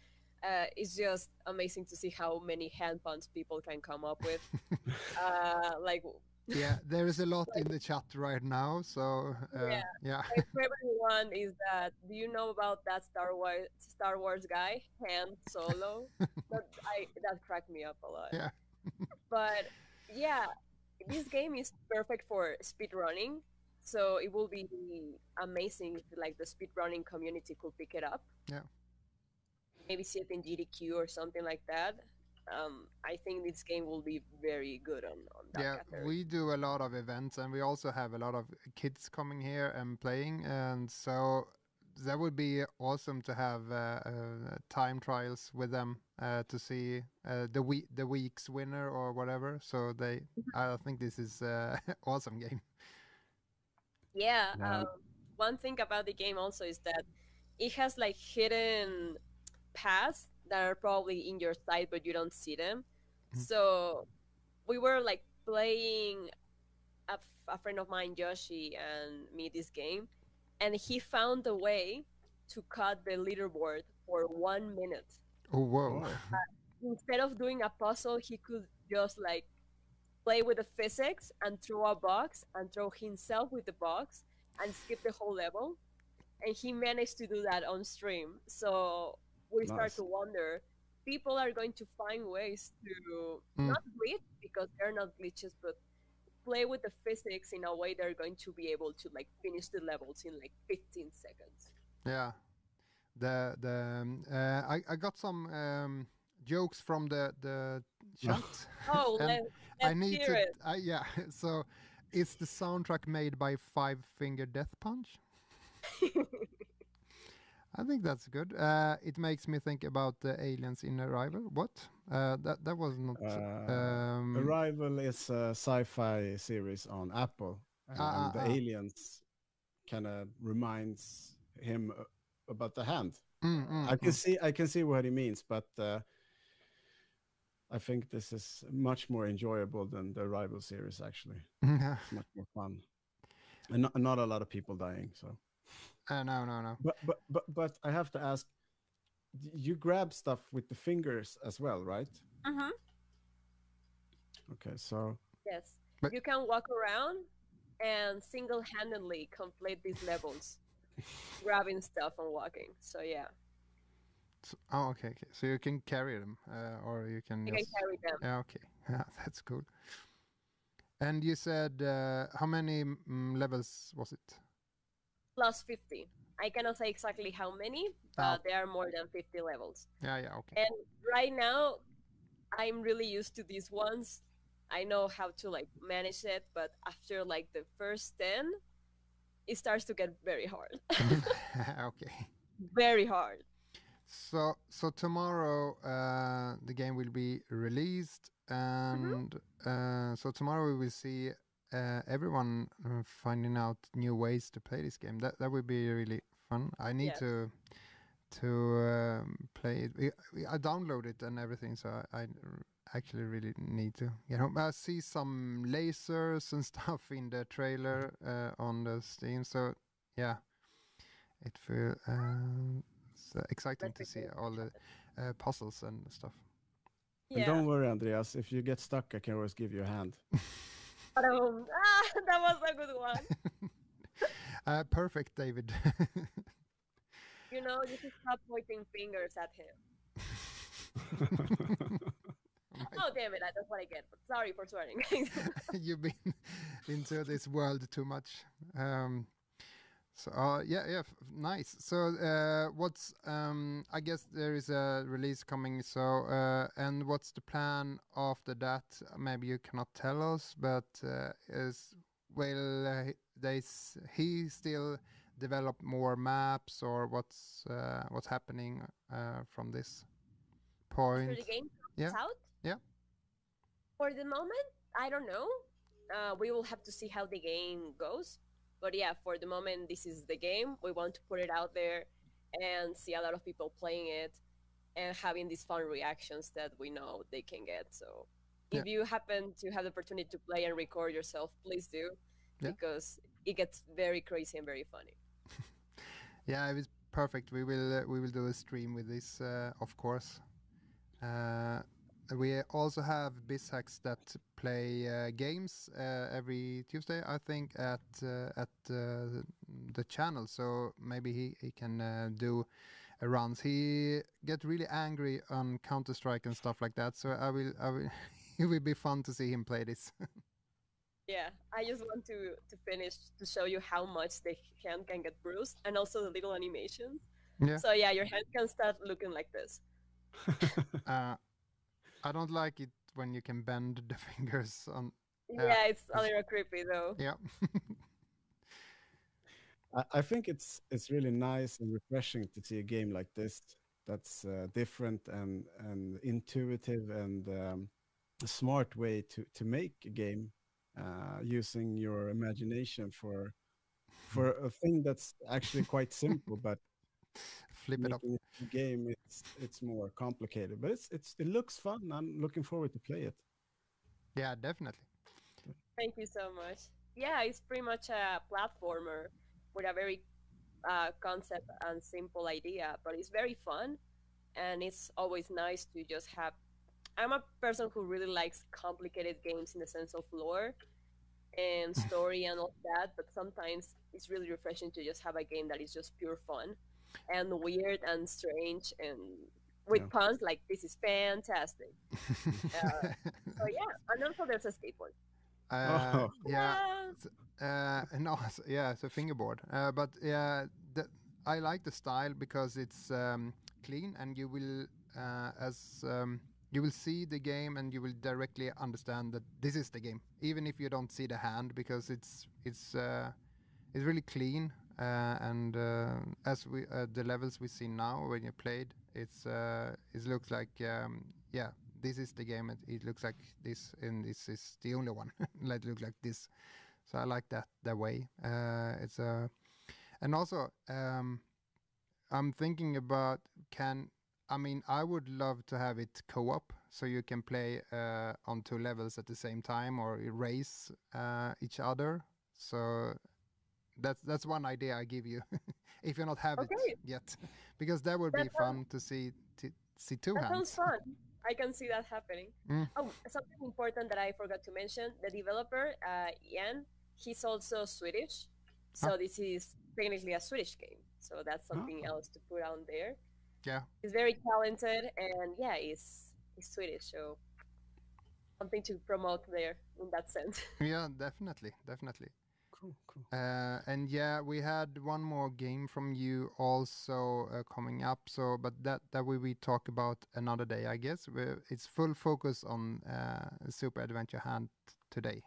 Uh, it's just amazing to see how many hand puns people can come up with. uh, like yeah, there is a lot in the chat right now. So uh, Yeah. yeah, my favorite one is that do you know about that Star Wars Star Wars guy Han Solo? that I that cracked me up a lot. Yeah. but yeah, this game is perfect for speed running. So it will be amazing if like the speed running community could pick it up. Yeah. Maybe see it in GDQ or something like that. Um, I think this game will be very good on, on that yeah, category. we do a lot of events, and we also have a lot of kids coming here and playing, and so that would be awesome to have uh, uh, time trials with them uh, to see uh, the week the week's winner or whatever. So they, I think this is uh, awesome game. Yeah. Yeah. Um, one thing about the game also is that it has like hidden paths that are probably in your sight, but you don't see them. Mhm. So we were like playing a, f- a friend of mine, Yoshi, and me this game, and he found a way to cut the leaderboard for one minute. Oh whoa! Instead of doing a puzzle, he could just like play with the physics and throw a box and throw himself with the box and skip the whole level. And he managed to do that on stream. So we start to wonder people are going to find ways to Mm. not glitch because they're not glitches, but play with the physics in a way they're going to be able to like finish the levels in like 15 seconds. Yeah, the the um, uh, I I got some um, jokes from the the chat. Oh, And let, I let's need hear to. it. I, yeah. So, is the soundtrack made by Five Finger Death Punch? I think that's good. Uh, it makes me think about the aliens in Arrival. What? Uh, that that was not. Uh, um, Arrival is a sci-fi series on Apple, and Ah, ah, the ah. aliens kind of reminds him uh, about the hand. mm, mm, I can mm. see, I can see what he means, but uh, I think this is much more enjoyable than the rival series. Actually, Yeah. it's much more fun, and not, not a lot of people dying. So, Uh, no, no, no. but but but but I have to ask, you grab stuff with the fingers as well, right? Mhm. Okay, so Yes. But- you can walk around and single-handedly complete these levels, grabbing stuff and walking. So yeah, So, oh, okay, okay. So you can carry them, uh, or you can you can carry them. Yeah, okay. Yeah, that's cool. And you said uh, how many mm, levels was it? Plus 50. I cannot say exactly how many, but Ah. there are more than 50 levels. Yeah, yeah, okay. And right now, I'm really used to these ones. I know how to like manage it, but after like the first 10, it starts to get very hard. okay. very hard. So so tomorrow uh, the game will be released, and uh, so tomorrow we will see uh, everyone uh, finding out new ways to play this game. That that would be really fun. I need to to um, play it. We, we, I downloaded it and everything, so I actually really need to get home. I see some lasers and stuff in the trailer uh, on the Steam. So yeah, it feel um, it's uh, exciting Let to see all the uh, puzzles and stuff. And Yeah. don't worry, Andreas. If you get stuck, I can always give you a hand. But, ah, that was a good one. Uh, perfect, David. You know, you should stop pointing fingers at him. Oh, damn it. That's what I get. Sorry for swearing. You've been into this world too much. Um, so uh, yeah, yeah, nice. So uh, what's um, I guess there is a release coming. So uh, and what's the plan after that? Maybe you cannot tell us, but uh, is will uh, they he still develop more maps or what's uh, what's happening uh, from this point? After the game comes Yeah. out? Yeah. For the moment, I don't know. Uh, we will have to see how the game goes. But yeah, for the moment, this is the game. We want to put it out there and see a lot of people playing it and having these fun reactions that we know they can get. So if you happen to have the opportunity to play and record yourself, please do Yeah. because it gets very crazy and very funny. Yeah, it was perfect. We will uh, we will do a stream with this, uh, of course. Uh, we also have BizHacks that play uh, games uh, every Tuesday, I think, at uh, at uh, the channel. So maybe he he can uh, do uh, runs. He get really angry on Counter Strike and stuff like that. So I will I will. it will be fun to see him play this. Yeah, I just want to to finish to show you how much the hand can get bruised and also the little animations. Yeah. So yeah, your hand can start looking like this. uh, I don't like it when you can bend the fingers on. Yeah. Yeah, it's a little creepy though. Yeah. I, I think it's it's really nice and refreshing to see a game like this that's uh, different and and intuitive and um, a smart way to to make a game uh, using your imagination for for a thing that's actually quite simple, but Flip it up. making game it's it's more complicated. But it's it's it looks fun. I'm looking forward to play it. Yeah, definitely. Thank you so much. Yeah, it's pretty much a platformer with a very uh, concept and simple idea, but it's very fun, and it's always nice to just have. I'm a person who really likes complicated games in the sense of lore and story and all that, but sometimes it's really refreshing to just have a game that is just pure fun and weird and strange and with Yeah. puns like this is fantastic. So yeah, and also there's a skateboard. uh, Oh. yeah. Ah. Uh, no, yeah, it's a fingerboard. Uh, but yeah, the, I like the style because it's um, clean, and you will, uh, as um, you will see the game, and you will directly understand that this is the game, even if you don't see the hand, because it's it's uh, it's really clean. Uh, and uh, as we uh, the levels we see now when you played, it's uh, it looks like um, yeah, this is the game. It, it looks like this, and this is the only one. like look like this. So I like that that way. Uh, it's a, and also um, I'm thinking about can I mean I would love to have it co-op so you can play uh, on two levels at the same time or race uh, each other. So that's that's one idea I give you if you not have Okay. it yet, because that would be That sounds- fun to see to see two That hands. sounds fun. I can see that happening. Mm. Oh, something important that I forgot to mention: the developer, uh, Ian, he's also Swedish, so Ah. this is technically a Swedish game. So that's something else to put on there. Yeah. He's very talented, and yeah, he's he's Swedish, so something to promote there in that sense. Yeah, definitely, definitely. Cool, cool. Uh, and yeah, we had one more game from you also uh, coming up. So, but that that we we talk about another day, I guess. we it's full focus on uh, Super Adventure Hand today.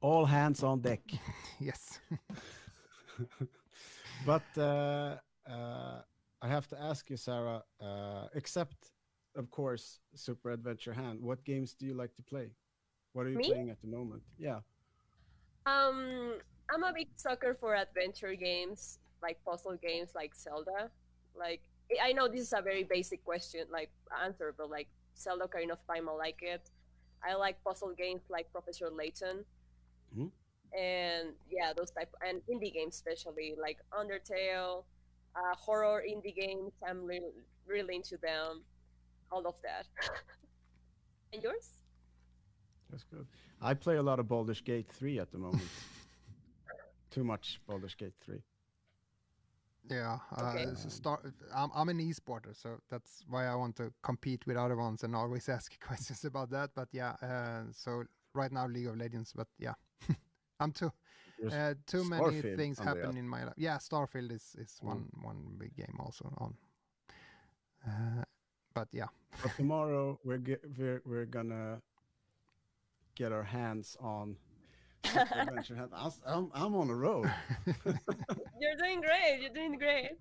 All hands on deck. yes. but uh, uh, I have to ask you, Sarah. Uh, except, of course, Super Adventure Hand. What games do you like to play? What are you Me? playing at the moment? Yeah. Um, I'm a big sucker for adventure games, like puzzle games, like Zelda. Like I- know this is a very basic question, like answer, but like Zelda Ocarina of Time, I like it. I like puzzle games like Professor Layton, Mhm. and yeah, those type and indie games, especially like Undertale, uh, horror indie games. I'm really really into them. All of that. and yours? That's good. I play a lot of Baldur's Gate 3 at the moment. Too much Baldur's Gate 3. Yeah, uh, Okay. s- start, I'm, I'm an e-sporter, so that's why I want to compete with other ones and always ask questions about that. But yeah, uh, so right now League of Legends, but yeah, I'm too uh, too many things Andrea. happen in my life. Yeah, Starfield is is Mm. one one big game also on. Uh, but yeah, But tomorrow we're ge- we're we're gonna get our hands on Super Adventure Hand. I'm, I'm I'm on the road. You're doing great. You're doing great.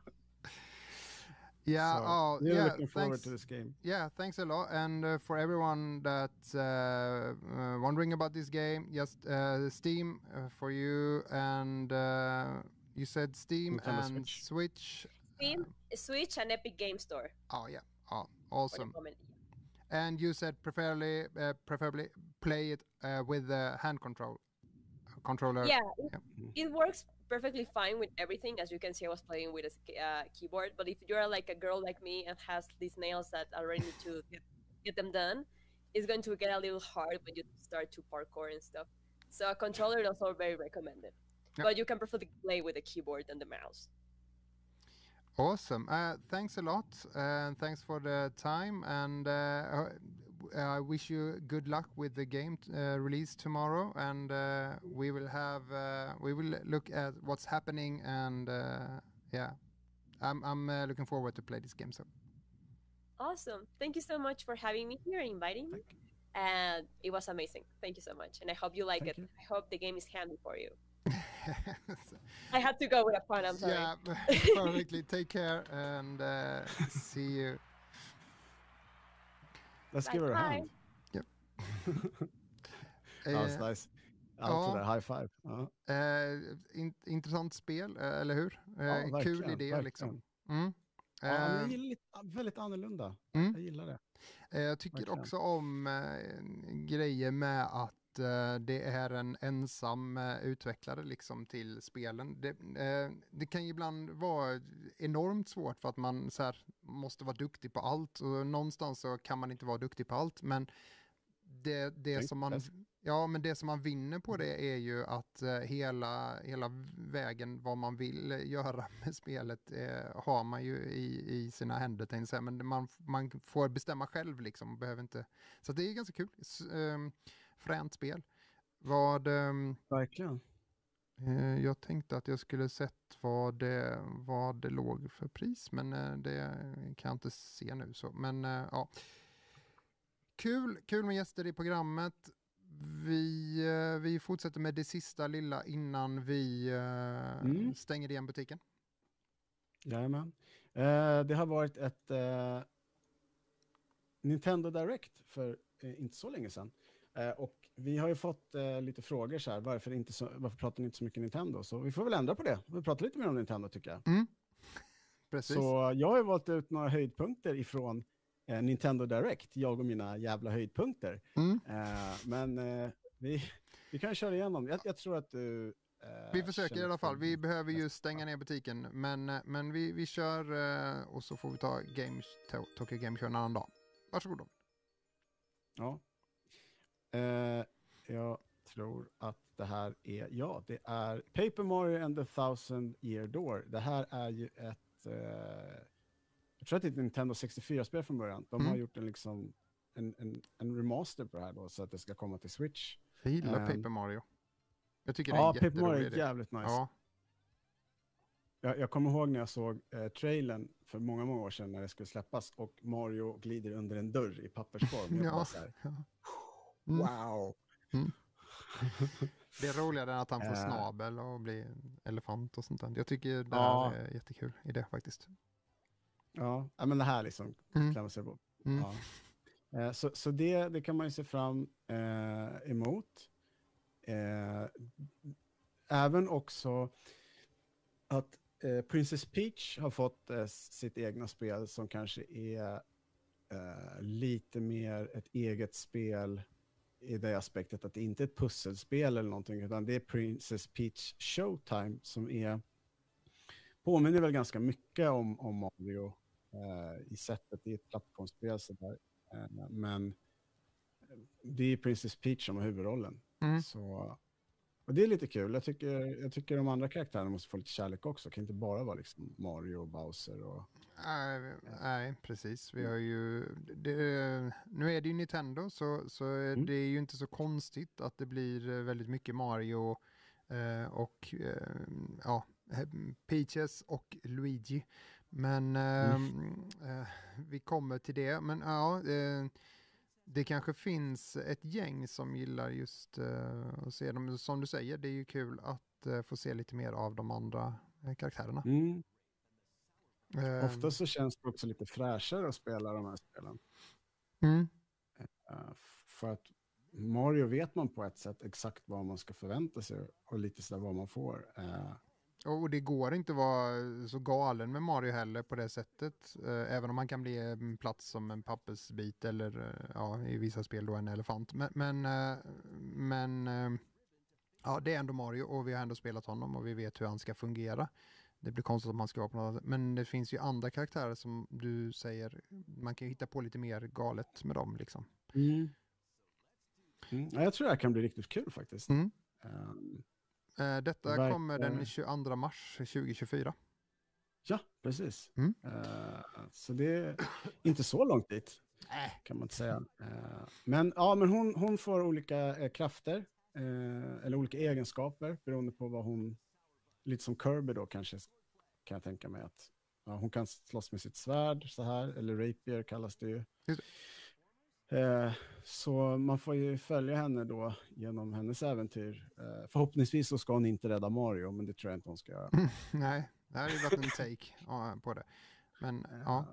yeah. So, oh, really yeah. looking forward thanks. to this game. Yeah, thanks a lot. And uh, for everyone that's uh, uh, wondering about this game, just uh, Steam uh, for you. And uh, you said Steam Nintendo and Switch. Switch. Steam, Switch, and Epic Game Store. Oh yeah, oh, for the awesome. And you said preferably, uh, preferably play it uh, with the hand control controller. Yeah, it, Yeah. it works perfectly fine with everything. As you can see, I was playing with a uh, keyboard. But if you're like a girl like me and has these nails that already need to get, get them done, it's going to get a little hard when you start to parkour and stuff. So a controller is also very recommended. But you can preferably play with the keyboard and the mouse. Awesome. Uh, thanks a lot, and thanks for the time. And uh, uh, I wish you good luck with the game t- uh, release tomorrow. And uh, we will have uh, we will look at what's happening. And uh, yeah, I'm I'm uh, looking forward to play this game. So Awesome. Thank you so much for having me here, and inviting me. And it was amazing. Thank you so much. And I hope you like Thank it. you. I hope the game is handy for you. I had to go with a pun. I'm sorry. yeah, perfectly. Take care and uh, see you. Let's Bye give her a hand. Yep. That was Eh, nice. Allt ja. där, high five. Ja. Eh, in, intressant spel, eh, eller hur? Eh, Ja, kul idé verkligen. liksom. Mm. Ja, Eh, lite, väldigt annorlunda. Mm. Jag gillar det. Eh, Jag tycker Verkligen. också om eh, grejer med att det är en ensam eh, utvecklare liksom till spelen. Det, eh, det kan ju ibland vara enormt svårt för att man så här, måste vara duktig på allt och någonstans så kan man inte vara duktig på allt men det, det som man. Ja, men det som man vinner på det är ju att eh, hela, hela vägen vad man vill eh, göra med spelet eh, har man ju i, i sina händer, tänkte jag men man, man får bestämma själv liksom, behöver inte. Så det är ganska kul. S- ehm, fränt spel. Vad, ehm, Verkligen. eh, jag tänkte att jag skulle sett vad det, vad det låg för pris, men eh, det kan jag inte se nu. Så. Men eh, ja, kul, kul med gäster i programmet. Vi, eh, vi fortsätter med det sista lilla innan vi eh, Mm. stänger igen butiken. Jajamän. Eh, det har varit ett eh, Nintendo Direct för eh, inte så länge sedan. Eh, och vi har ju fått eh, lite frågor så här, varför, inte så, varför pratar ni inte så mycket Nintendo? Så vi får väl ändra på det. Vi pratar lite mer om Nintendo tycker jag. Precis. Så jag har ju valt ut några höjdpunkter ifrån eh, Nintendo Direct, jag och mina jävla höjdpunkter. Mm. Eh, men eh, vi, vi kan köra igenom. Jag, jag tror att du... Vi försöker i alla fall. Vi behöver ju stänga ner butiken, men, men vi, vi kör och så får vi ta Games, To- Tokyo Game Show en annan dag. Varsågod då. Ja. Eh, jag tror att det här är, ja, det är Paper Mario and the Thousand Year Door. Det här är ju ett, eh, jag tror att det är ett Nintendo 64-spel från början. De har Mm. gjort en, liksom, en, en, en remaster på det här då, så att det ska komma till Switch. Jag gillar Ehm. Paper Mario. Jag tycker det är Ja, en Paper Mario är jävligt nice. Ja, Jag, jag kommer ihåg när jag såg eh, trailern för många, många år sedan när det skulle släppas och Mario glider under en dörr i pappersform. Jag Ja. bara så här. Mm. wow. Det är roligare än att han får Eh. snabel och blir en elefant och sånt där. Jag tycker det Ja. här är jättekul idé faktiskt. Ja, ja, men det här liksom Mm. klämmer sig på. Mm. Ja. Eh, Så, så det, det kan man ju se fram eh, emot. Eh, även också att eh, Princess Peach har fått eh, sitt egna spel som kanske är eh, lite mer ett eget spel i det aspektet att det inte är ett pusselspel eller någonting, utan det är Princess Peach Showtime som är påminner väl ganska mycket om, om Mario eh, i sättet, det är ett plattformsspel sådär. Eh, men det är Princess Peach som har huvudrollen. Mm. Så, och det är lite kul. Jag tycker, jag tycker de andra karaktärerna måste få lite kärlek också. Det kan inte bara vara liksom Mario och Bowser. Och, Nej, nej, precis. Vi har ju, det, nu är det ju Nintendo så, så Mm. det är ju inte så konstigt att det blir eh, väldigt mycket Mario eh, och eh, ja, Peaches och Luigi. Men eh, eh, vi kommer till det. Men ja, eh, det kanske finns ett gäng som gillar just eh, att se dem. Som du säger, det är ju kul att eh, få se lite mer av de andra eh, karaktärerna. Eh, Ofta så känns det också lite fräschare att spela de här spelen. mm. För att Mario vet man på ett sätt exakt vad man ska förvänta sig och lite sådär vad man får. Eh, Och det går inte att vara så galen med Mario heller på det sättet. Eh, även om man kan bli en plats som en pappersbit eller eh, ja, i vissa spel då en elefant. Men, men, eh, men eh, ja, det är ändå Mario och vi har ändå spelat honom och vi vet hur han ska fungera. Det blir konstigt om man ska vara på något annat. Men det finns ju andra karaktärer som du säger, man kan ju hitta på lite mer galet med dem liksom. Mm. Ja, jag tror det här kan bli riktigt kul faktiskt. Mm. Um, Eh, detta Verkar- kommer den 22 mars 2024. ja, precis. Mm. Eh, så det är inte så långt dit, kan man inte säga. Eh, men ja, men hon, hon får olika eh, krafter, eh, eller olika egenskaper, beroende på vad hon, lite som Kirby då kanske, kan jag tänka mig att ja, hon kan slåss med sitt svärd så här, eller rapier kallas det ju. Just Eh, så man får ju följa henne då genom hennes äventyr. Eh, förhoppningsvis så ska hon inte rädda Mario, men det tror jag inte hon ska göra. Nej, det här har ju varit en take på det. Men ja, Eh,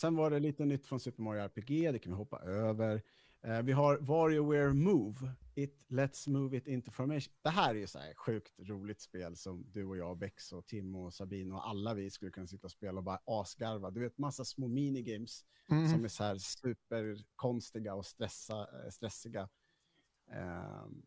Sen var det lite nytt från Super Mario RPG, det kan vi hoppa över. Eh, vi har WarioWare Move, It Let's Move It Into Formation. Det här är ju så här sjukt roligt spel som du och jag, Bex och Tim och Sabine och alla vi skulle kunna sitta och spela och bara asgarva. Du vet, massa små minigames mm. som är så här superkonstiga och stressa, eh, stressiga. Ehm,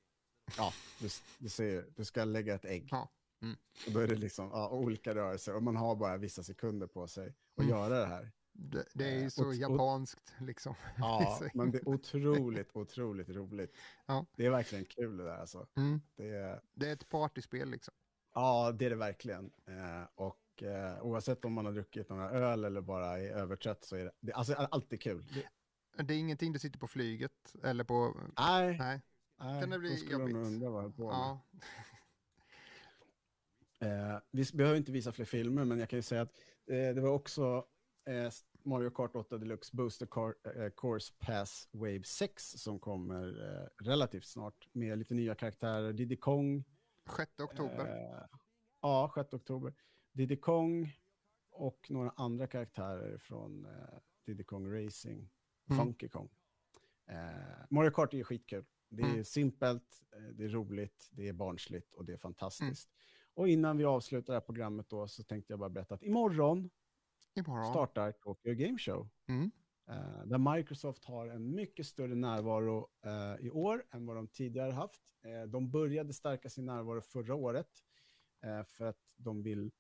ja, du, du ser, du ska lägga ett ägg. Ja, mm. Och då är det liksom ja, olika rörelser och man har bara vissa sekunder på sig att Mm. göra det här. Det, det är Eh, ju så och- och- japanskt liksom. Ja, men det är otroligt, otroligt roligt. Ja. Det är verkligen kul det där alltså. Mm. Det är, Det är ett partyspel liksom. ja, det är det verkligen. Eh, och eh, oavsett om man har druckit några öl eller bara är övertrött så är det, det alltså, alltid kul. Det, Det är ingenting du sitter på flyget eller på... nej, Nej, nej, Kan det bli då skulle de jobbigt? undra vad jag på ja. Eh, vi behöver inte visa fler filmer, men jag kan ju säga att eh, det var också eh, Mario Kart 8 Deluxe Booster Car, eh, Course Pass Wave 6 som kommer eh, relativt snart med lite nya karaktärer. Diddy Kong. 6 oktober. Eh, ja, 6 oktober. Diddy Kong och några andra karaktärer från eh, Diddy Kong Racing, Mm. Funky Kong. Eh, Mario Kart är ju skitkul. Det är Mm. simpelt, det är roligt, det är barnsligt och det är fantastiskt. Mm. Och innan vi avslutar det här programmet då så tänkte jag bara berätta att imorgon Imorgon. startar Tokyo Game Show. Mm. Eh, där Microsoft har en mycket större närvaro eh, i år än vad de tidigare haft. Eh, de började stärka sin närvaro förra året för att de vill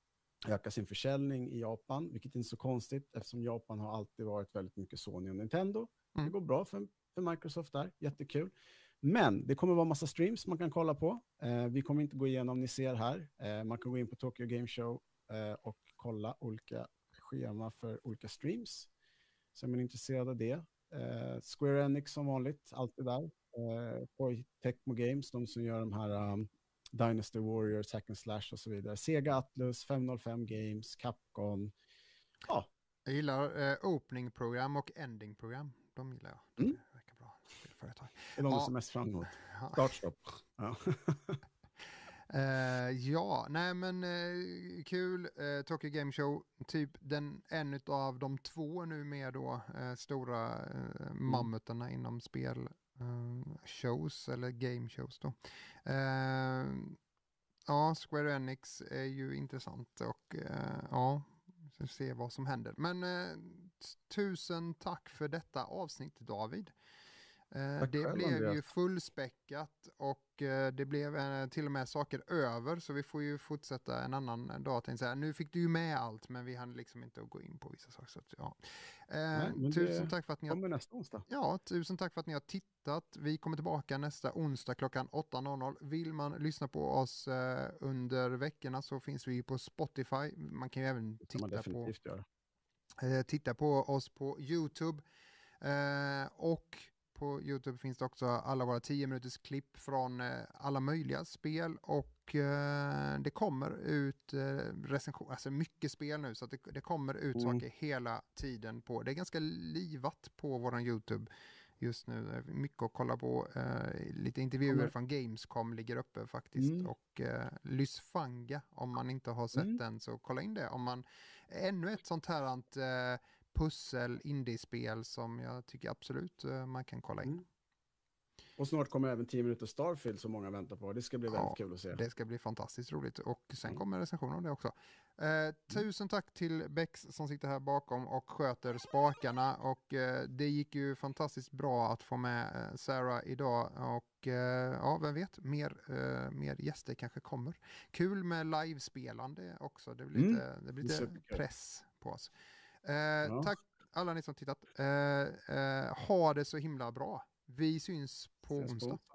öka sin försäljning i Japan, vilket inte är så konstigt eftersom Japan har alltid varit väldigt mycket Sony och Nintendo. Mm. Det går bra för, för Microsoft där, jättekul. Men det kommer vara massa streams man kan kolla på. Vi kommer inte gå igenom, ni ser här. Man kan gå in på Tokyo Game Show och kolla olika schema för olika streams. Så är man intresserad av det. Eh, Square Enix som vanligt, alltid där. Eh, Koei Tecmo Games, de som gör de här um, Dynasty Warriors, Hack and Slash och så vidare. Sega Atlus, 505 Games, Capcom. Ja, Jag gillar eh, opening-program och ending-program. De gillar jag. De Mm. verkar bra. Spelföretag. det är de Ja. som är mest fram emot. Startstopp. Ja. Eh, ja, nej men eh, kul. Eh, Tokyo Game Show, typ den, en av de två nu med då stora eh, mammutarna inom spel shows eller game shows då. Ja, Square Enix är ju intressant och ja, se vad som händer. Men tusen tack för detta avsnitt David. Eh, Tack det blev ju fullspäckat och eh, det blev eh, till och med saker över så vi får ju fortsätta en annan dag. Säga. Nu fick du ju med allt men vi hann liksom inte att gå in på vissa saker. Så att, ja. eh, Nej, tusen tack för att ni har. Ja, tusen tack för att ni har tittat. Vi kommer tillbaka nästa onsdag klockan 8.00. Vill man lyssna på oss eh, under veckorna så finns vi på Spotify. Man kan ju även titta på, göra. eh, titta på oss på YouTube. Eh, och på YouTube finns det också alla våra 10 minuters klipp från eh, alla möjliga spel och eh, det kommer ut eh, recension, alltså mycket spel nu så att det, det kommer ut Mm. saker hela tiden på, det är ganska livat på våran YouTube just nu. Mycket att kolla på. Eh, lite intervjuer Kommer- från Gamescom ligger uppe faktiskt. Mm. Och eh, Lysfanga, om man inte har sett Mm. den så kolla in det. Om man, ännu ett sånt här eh, pussel indiespel som jag tycker absolut eh, man kan kolla in. Mm. Och snart kommer även 10 minuter Starfield som många väntar på. Det ska bli väldigt Ja, kul att se. Det ska bli fantastiskt roligt och sen Mm. kommer recensioner om det också. Eh, tusen tack till Bex som sitter här bakom och sköter spakarna och eh, det gick ju fantastiskt bra att få med eh, Sarah idag och eh, ja, vem vet, mer, eh, mer gäster kanske kommer. Kul med livespelande också, det blir Mm, lite, det blir det är lite press på oss. Eh, Tack alla ni som tittat. Eh, eh, ha det så himla bra. Vi syns på på onsdag. onsdag.